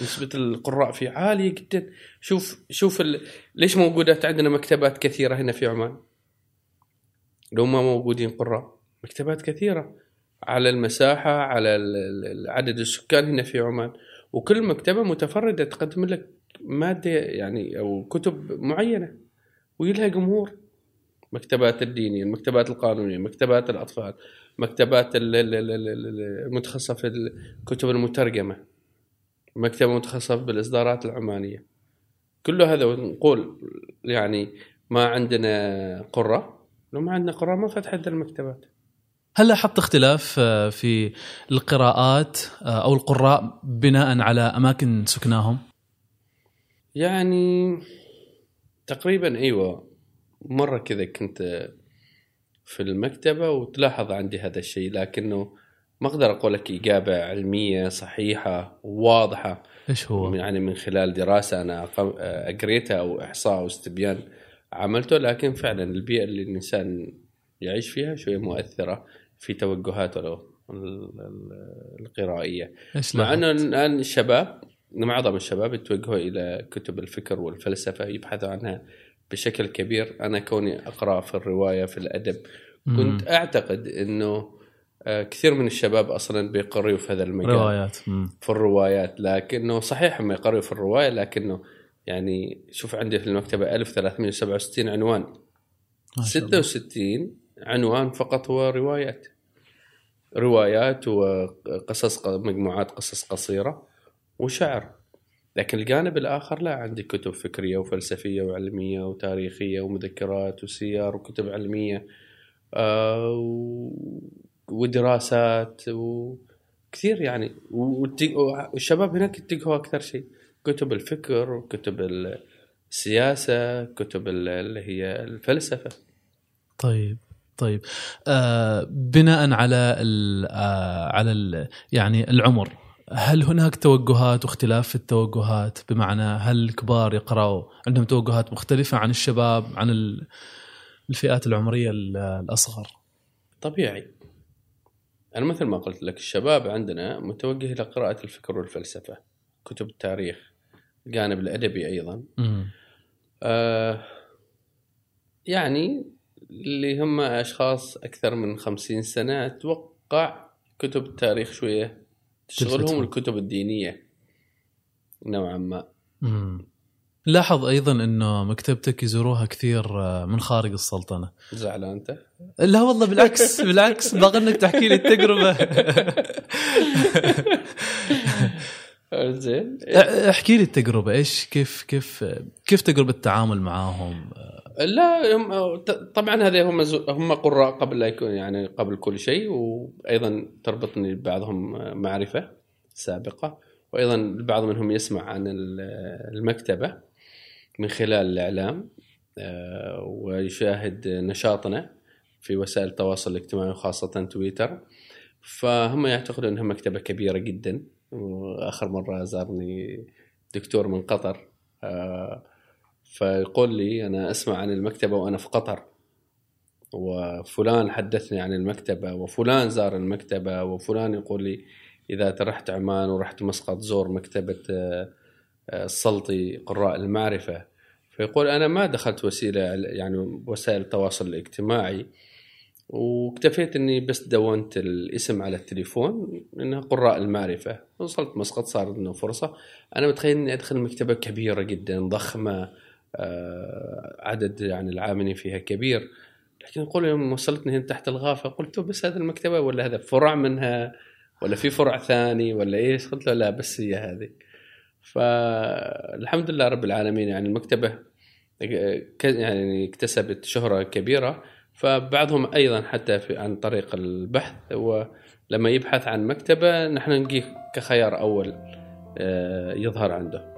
نسبة القراء فيه عالية جدا. شوف شوف ال... ليش موجودات عندنا مكتبات كثيرة هنا في عمان؟ لو ما موجودين قراء مكتبات كثيرة. على المساحة على عدد السكان هنا في عمان. وكل مكتبة متفردة تقدم لك مادة يعني أو كتب معينة. ويلها جمهور. مكتبات الدينية المكتبات القانونية مكتبات الأطفال مكتبات المتخصصة في الكتب المترجمة مكتبة متخصصة بالإصدارات العمانية. كل هذا نقول يعني ما عندنا قرة. لو ما عندنا قرة ما فتحت المكتبات. هل لاحظت اختلاف آه، في القراءات آه، أو القراء بناء على أماكن سكناهم؟ يعني تقريبا أيوه. مرة كذا كنت في المكتبة وتلاحظ عندي هذا الشيء لكنه ما أقدر أقول لك إجابة علمية صحيحة واضحة. إيش هو؟ يعني من خلال دراسة أنا اقريتها أو إحصاء أو استبيان عملته لكن فعلا البيئة اللي الإنسان يعيش فيها شوية مؤثرة في توجهاته القرائية. مع إنه الآن الشباب معظم الشباب يتوجهوا إلى كتب الفكر والفلسفة يبحثوا عنها بشكل كبير. أنا كوني أقرأ في الرواية في الأدب كنت. أعتقد إنه آه، كثير من الشباب أصلا بيقروا في هذا المجال. روايات. في الروايات لكنه صحيح هم يقروا في الرواية لكنه يعني شوف عندي في المكتبة 1367 عنوان. 66 عنوان فقط هو روايات. روايات وقصص مجموعات قصص قصيرة. وشعر. لكن الجانب الآخر لا عندي كتب فكرية وفلسفية وعلمية وتاريخية ومذكرات وسير وكتب علمية آه ودراسات وكثير يعني. والشباب هناك يتجهوا أكثر شيء. كتب الفكر وكتب السياسة كتب اللي هي الفلسفة. طيب طيب. آه بناء على آه على يعني العمر. هل هناك توجهات واختلاف في التوجهات؟ بمعنى هل الكبار يقرأوا عندهم توجهات مختلفة عن الشباب عن الفئات العمرية الأصغر؟ طبيعي. أنا مثل ما قلت لك الشباب عندنا متوجه إلى قراءة الفكر والفلسفة كتب التاريخ الجانب الأدبي أيضا. آه يعني اللي هم أشخاص أكثر من خمسين سنة أتوقع كتب التاريخ شوية تشغلهم الكتب الدينية نوعا ما. مم. لاحظ أيضا انه مكتبتك يزوروها كثير آه، من خارج السلطنة. زعلان أنت؟ لا والله بالعكس بالعكس باغي إنك تحكي لي التجربة. زين. احكي لي التجربة إيش كيف كيف كيف تجربة التعامل معاهم؟ لا هم طبعا هذه هم هم قراء قبل لا يكون يعني قبل كل شيء وأيضا تربطني ببعضهم معرفة سابقة وأيضا البعض منهم يسمع عن المكتبة من خلال الإعلام آه، ويشاهد نشاطنا في وسائل التواصل الاجتماعي وخاصة تويتر. فهم يعتقدون إنها مكتبة كبيرة جدا وآخر مرة زارني دكتور من قطر آه، فيقول لي أنا أسمع عن المكتبة وأنا في قطر وفلان حدثني عن المكتبة وفلان زار المكتبة وفلان يقول لي إذا رحت عمان ورحت مسقط زور مكتبة آه، السلطي قراء المعرفة. فيقول أنا ما دخلت وسيلة يعني وسائل التواصل الاجتماعي واكتفيت إني بس دونت الاسم على التليفون إنها قراء المعرفة. وصلت مسقط صار إنه فرصة. أنا متخيل إني أدخل مكتبة كبيرة جدا ضخمة عدد يعني العاملين فيها كبير. لكن يقول يوم وصلتني هنا تحت الغافة قلت بس هذه المكتبة ولا هذا فرع منها ولا في فرع ثاني ولا إيش؟ قلت له لا بس هي هذه. فالحمد لله رب العالمين يعني المكتبة يعني اكتسبت شهرة كبيرة. فبعضهم أيضا حتى في عن طريق البحث ولما يبحث عن مكتبة نحن نلقيه كخيار أول آه، يظهر عنده.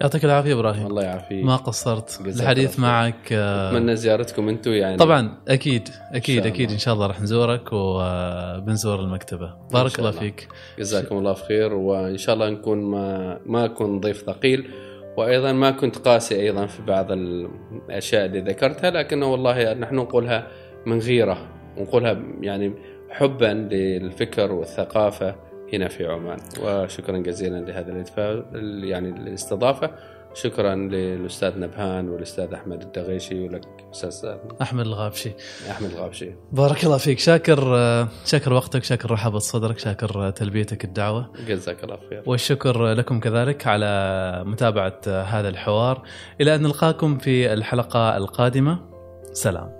يعطيك العافية إبراهيم. الله يعافيك. ما قصرت. الحديث. معك آه، أتمنى زيارتكم أنتم يعني. طبعا أكيد أكيد إن شاء أكيد الله. إن شاء الله راح نزورك وبنزور المكتبة. بارك الله الله. فيك. جزاكم الله خير. وإن شاء الله نكون ما ما أكون ضيف ثقيل. وأيضا ما كنت قاسي أيضا في بعض الأشياء اللي ذكرتها لكنه والله نحن نقولها من غيرة. ونقولها يعني حبا للفكر والثقافة. هنا في عمان. وشكرا جزيلا لهذا يعني الاستضافة. شكرا للأستاذ نبهان والأستاذ أحمد الدغيشي ولك أستاذ أحمد الغابشي. أحمد الغابشي. بارك الله فيك. شاكر شاكر وقتك شاكر رحابه صدرك شاكر تلبيتك الدعوة. جزاك الله خير. والشكر لكم كذلك على متابعة هذا الحوار. إلى أن نلقاكم في الحلقة القادمة. سلام.